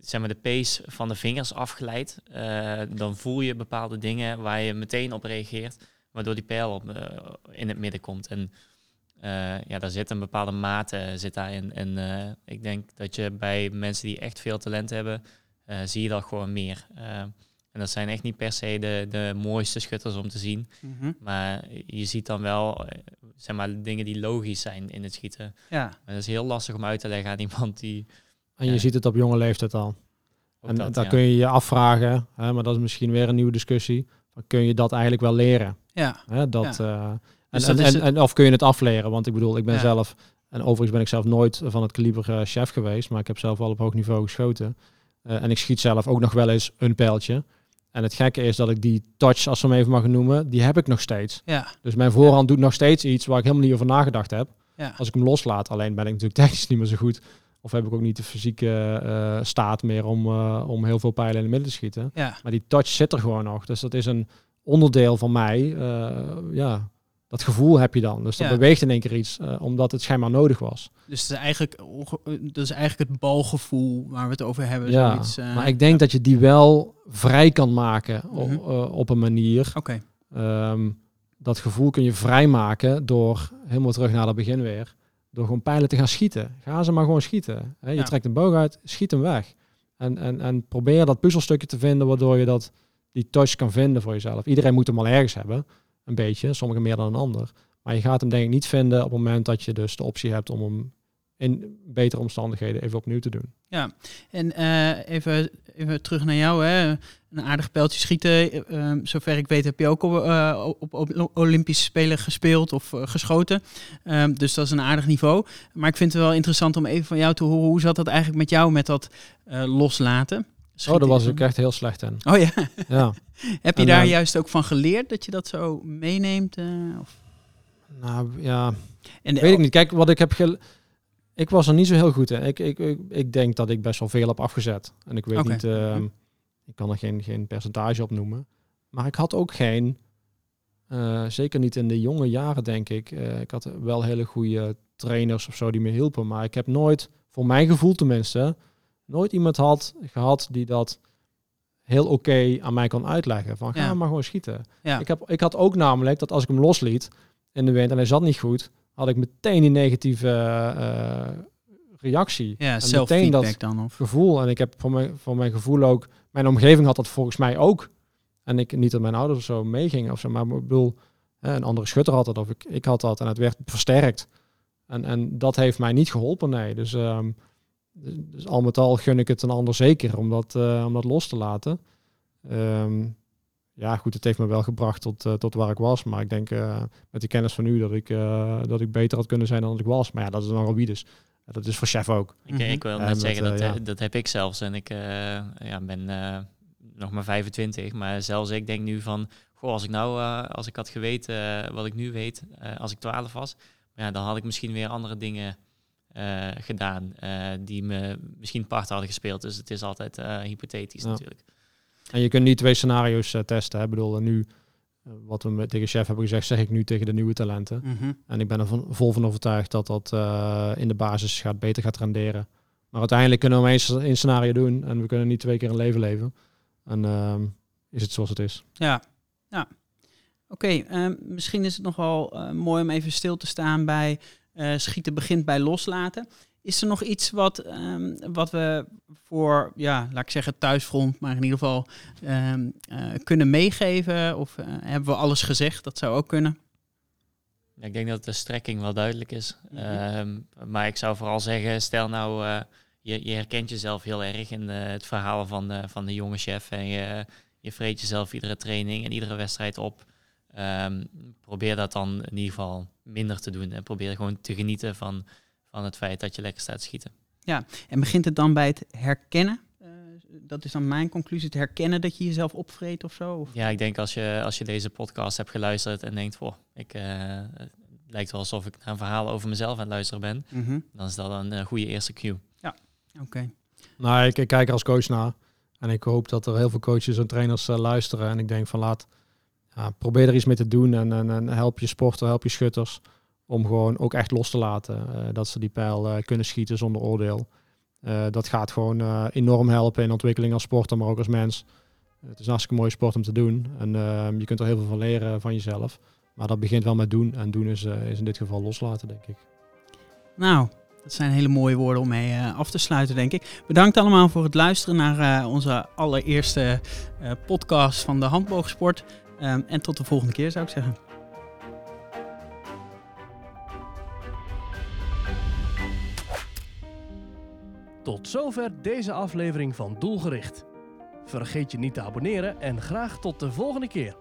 zeg maar de pace van de vingers afglijdt, eh, dan voel je bepaalde dingen waar je meteen op reageert, waardoor die pijl op, eh, in het midden komt. En eh, ja, daar zit een bepaalde mate zit daarin. En eh, ik denk dat je bij mensen die echt veel talent hebben, eh, zie je dat gewoon meer. Eh, en dat zijn echt niet per se de, de mooiste schutters om te zien. Mhm. Maar je ziet dan wel, eh, zeg maar, dingen die logisch zijn in het schieten. Ja, Maar dat is heel lastig om uit te leggen aan iemand die... En je ziet het op jonge leeftijd al. En dat, daar ja. kun je je afvragen, hè, maar dat is misschien weer een nieuwe discussie. Dan kun je dat eigenlijk wel leren? ja, Hè, dat, eh, en, Dus en, dat is en, het- en of kun je het afleren? Want ik bedoel, ik ben Ja. zelf, en overigens ben ik zelf nooit van het kaliber eh, chef geweest, maar ik heb zelf wel op hoog niveau geschoten. Eh, en ik schiet zelf ook nog wel eens een pijltje. En het gekke is dat ik die touch, als we hem even mag noemen, die heb ik nog steeds. ja, Dus mijn voorhand doet nog steeds iets waar ik helemaal niet over nagedacht heb. ja. Als ik hem loslaat, alleen ben ik natuurlijk technisch niet meer zo goed. Of heb ik ook niet de fysieke eh, staat meer om, eh, om heel veel pijlen in het midden te schieten. ja. Maar die touch zit er gewoon nog. Dus dat is een onderdeel van mij. ja, dat gevoel heb je dan. Dus dat Ja. beweegt in één keer iets, eh, omdat het schijnbaar nodig was. Dus het is eigenlijk, dat is eigenlijk het balgevoel waar we het over hebben. ja, zoiets, eh, maar ik denk dat je die wel vrij kan maken o- Mhm. eh, op een manier. Oké, Ehm, dat gevoel kun je vrijmaken door helemaal terug naar het begin weer. Door gewoon pijlen te gaan schieten. Ga ze maar gewoon schieten. Je Ja. trekt een boog uit, schiet hem weg. En, en, en probeer dat puzzelstukje te vinden waardoor je dat, die touch kan vinden voor jezelf. Iedereen moet hem al ergens hebben. Een beetje, sommigen meer dan een ander. Maar je gaat hem denk ik niet vinden op het moment dat je dus de optie hebt om hem in betere omstandigheden even opnieuw te doen. Ja, en eh, even, even terug naar jou. Hè. Een aardig pijltje schieten. Eh, eh, zover ik weet heb je ook op, eh, op, op Olympische Spelen gespeeld of geschoten. Ehm, dus dat is een aardig niveau. Maar ik vind het wel interessant om even van jou te horen. Hoe zat dat eigenlijk met jou met dat eh, loslaten? Oh, daar was ik echt heel slecht in. Oh ja, Ja. heb je En, daar eh, juist ook van geleerd dat je dat zo meeneemt? eh, of? Nou ja, En Weet ik niet. Kijk, wat ik heb Ik was er niet zo heel goed in. Ik, ik, ik, ik denk dat ik best wel veel heb afgezet. En ik weet niet... Mhm. ik kan er geen, geen percentage op noemen. Maar ik had ook geen... eh, zeker niet in de jonge jaren, denk ik. ik had wel hele goede trainers of zo die me hielpen. Maar ik heb nooit, voor mijn gevoel tenminste... nooit iemand had gehad die dat heel oké aan mij kon uitleggen. Van, ga Ja. maar gewoon schieten. Ja. Ik, heb, ik had ook namelijk dat als ik hem losliet in de wind en hij zat niet goed, had ik meteen die negatieve eh, reactie. ja, en self-feedback dat dan? Of? gevoel. En ik heb voor mijn, voor mijn gevoel ook, mijn omgeving had dat volgens mij ook. En ik niet dat mijn ouders of zo meegingen of zo, maar ik bedoel, een andere schutter had dat of ik, ik had dat en het werd versterkt. En, en dat heeft mij niet geholpen, nee. Dus, ehm, dus, al met al gun ik het een ander zeker om dat, eh, om dat los te laten. Ehm, ja, goed, het heeft me wel gebracht tot, eh, tot waar ik was. Maar ik denk eh, met de kennis van nu dat ik, dat ik beter had kunnen zijn dan dat ik was. Maar ja, dat is wie dus. dat is voor chef ook. Ik, Mhm. ik wil Ja, net met, zeggen, dat, ja. dat heb ik zelfs. En ik ja, ben nog maar 25. Maar zelfs ik denk nu van... Goh, als ik nou, als ik had geweten wat ik nu weet, als ik 12 was... Ja, dan had ik misschien weer andere dingen gedaan. eh, die me misschien part hadden gespeeld. Dus het is altijd eh, hypothetisch Ja. natuurlijk. En je kunt niet twee scenario's eh, testen. Hè? Ik bedoel, en nu, eh, wat we met, tegen chef hebben gezegd, zeg ik nu tegen de nieuwe talenten. Mhm. En ik ben er van, vol van overtuigd dat dat eh, in de basis gaat, beter gaat renderen. Maar uiteindelijk kunnen we maar eens één scenario doen en we kunnen niet twee keer een leven leven. En ehm, is het zoals het is. Ja, ja. Oké, ehm, misschien is het nog wel eh, mooi om even stil te staan bij eh, schieten begint bij loslaten. Is er nog iets wat, ehm, wat we voor, ja, laat ik zeggen thuisfront, maar in ieder geval ehm, eh, kunnen meegeven? Of eh, hebben we alles gezegd? Dat zou ook kunnen. Ja, Ik denk dat de strekking wel duidelijk is. Mhm. Ehm, maar ik zou vooral zeggen, stel nou, eh, je, je herkent jezelf heel erg in eh, het verhaal van de, van de jonge chef. En je, je vreet jezelf iedere training en iedere wedstrijd op. Probeer dat dan in ieder geval minder te doen. En probeer gewoon te genieten van, van het feit dat je lekker staat te schieten. En begint het dan bij het herkennen? Eh, dat is dan mijn conclusie, het herkennen dat je jezelf opvreet of zo? Of? Ja, ik denk als je, als je deze podcast hebt geluisterd en denkt, oh, ik, eh, het lijkt wel alsof ik naar een verhaal over mezelf aan het luisteren ben. Mhm. Dan is dat een eh, goede eerste cue. Oké. Nou, ik, ik kijk er als coach naar. En ik hoop dat er heel veel coaches en trainers luisteren. En ik denk van laat, probeer er iets mee te doen. En, en, en help je sporter, help je schutters. Om gewoon ook echt los te laten. eh, dat ze die pijl eh, kunnen schieten zonder oordeel. Eh, dat gaat gewoon enorm helpen in ontwikkeling als sporter, maar ook als mens. het is een hartstikke mooie sport om te doen. En ehm, je kunt er heel veel van leren van jezelf. Maar dat begint wel met doen. En doen is, is in dit geval loslaten, denk ik. Nou, dat zijn hele mooie woorden om mee af te sluiten, denk ik. Bedankt allemaal voor het luisteren naar onze allereerste podcast van de handboogsport. Ehm, en tot de volgende keer, zou ik zeggen. Tot zover deze aflevering van Doelgericht. Vergeet je niet te abonneren en graag tot de volgende keer.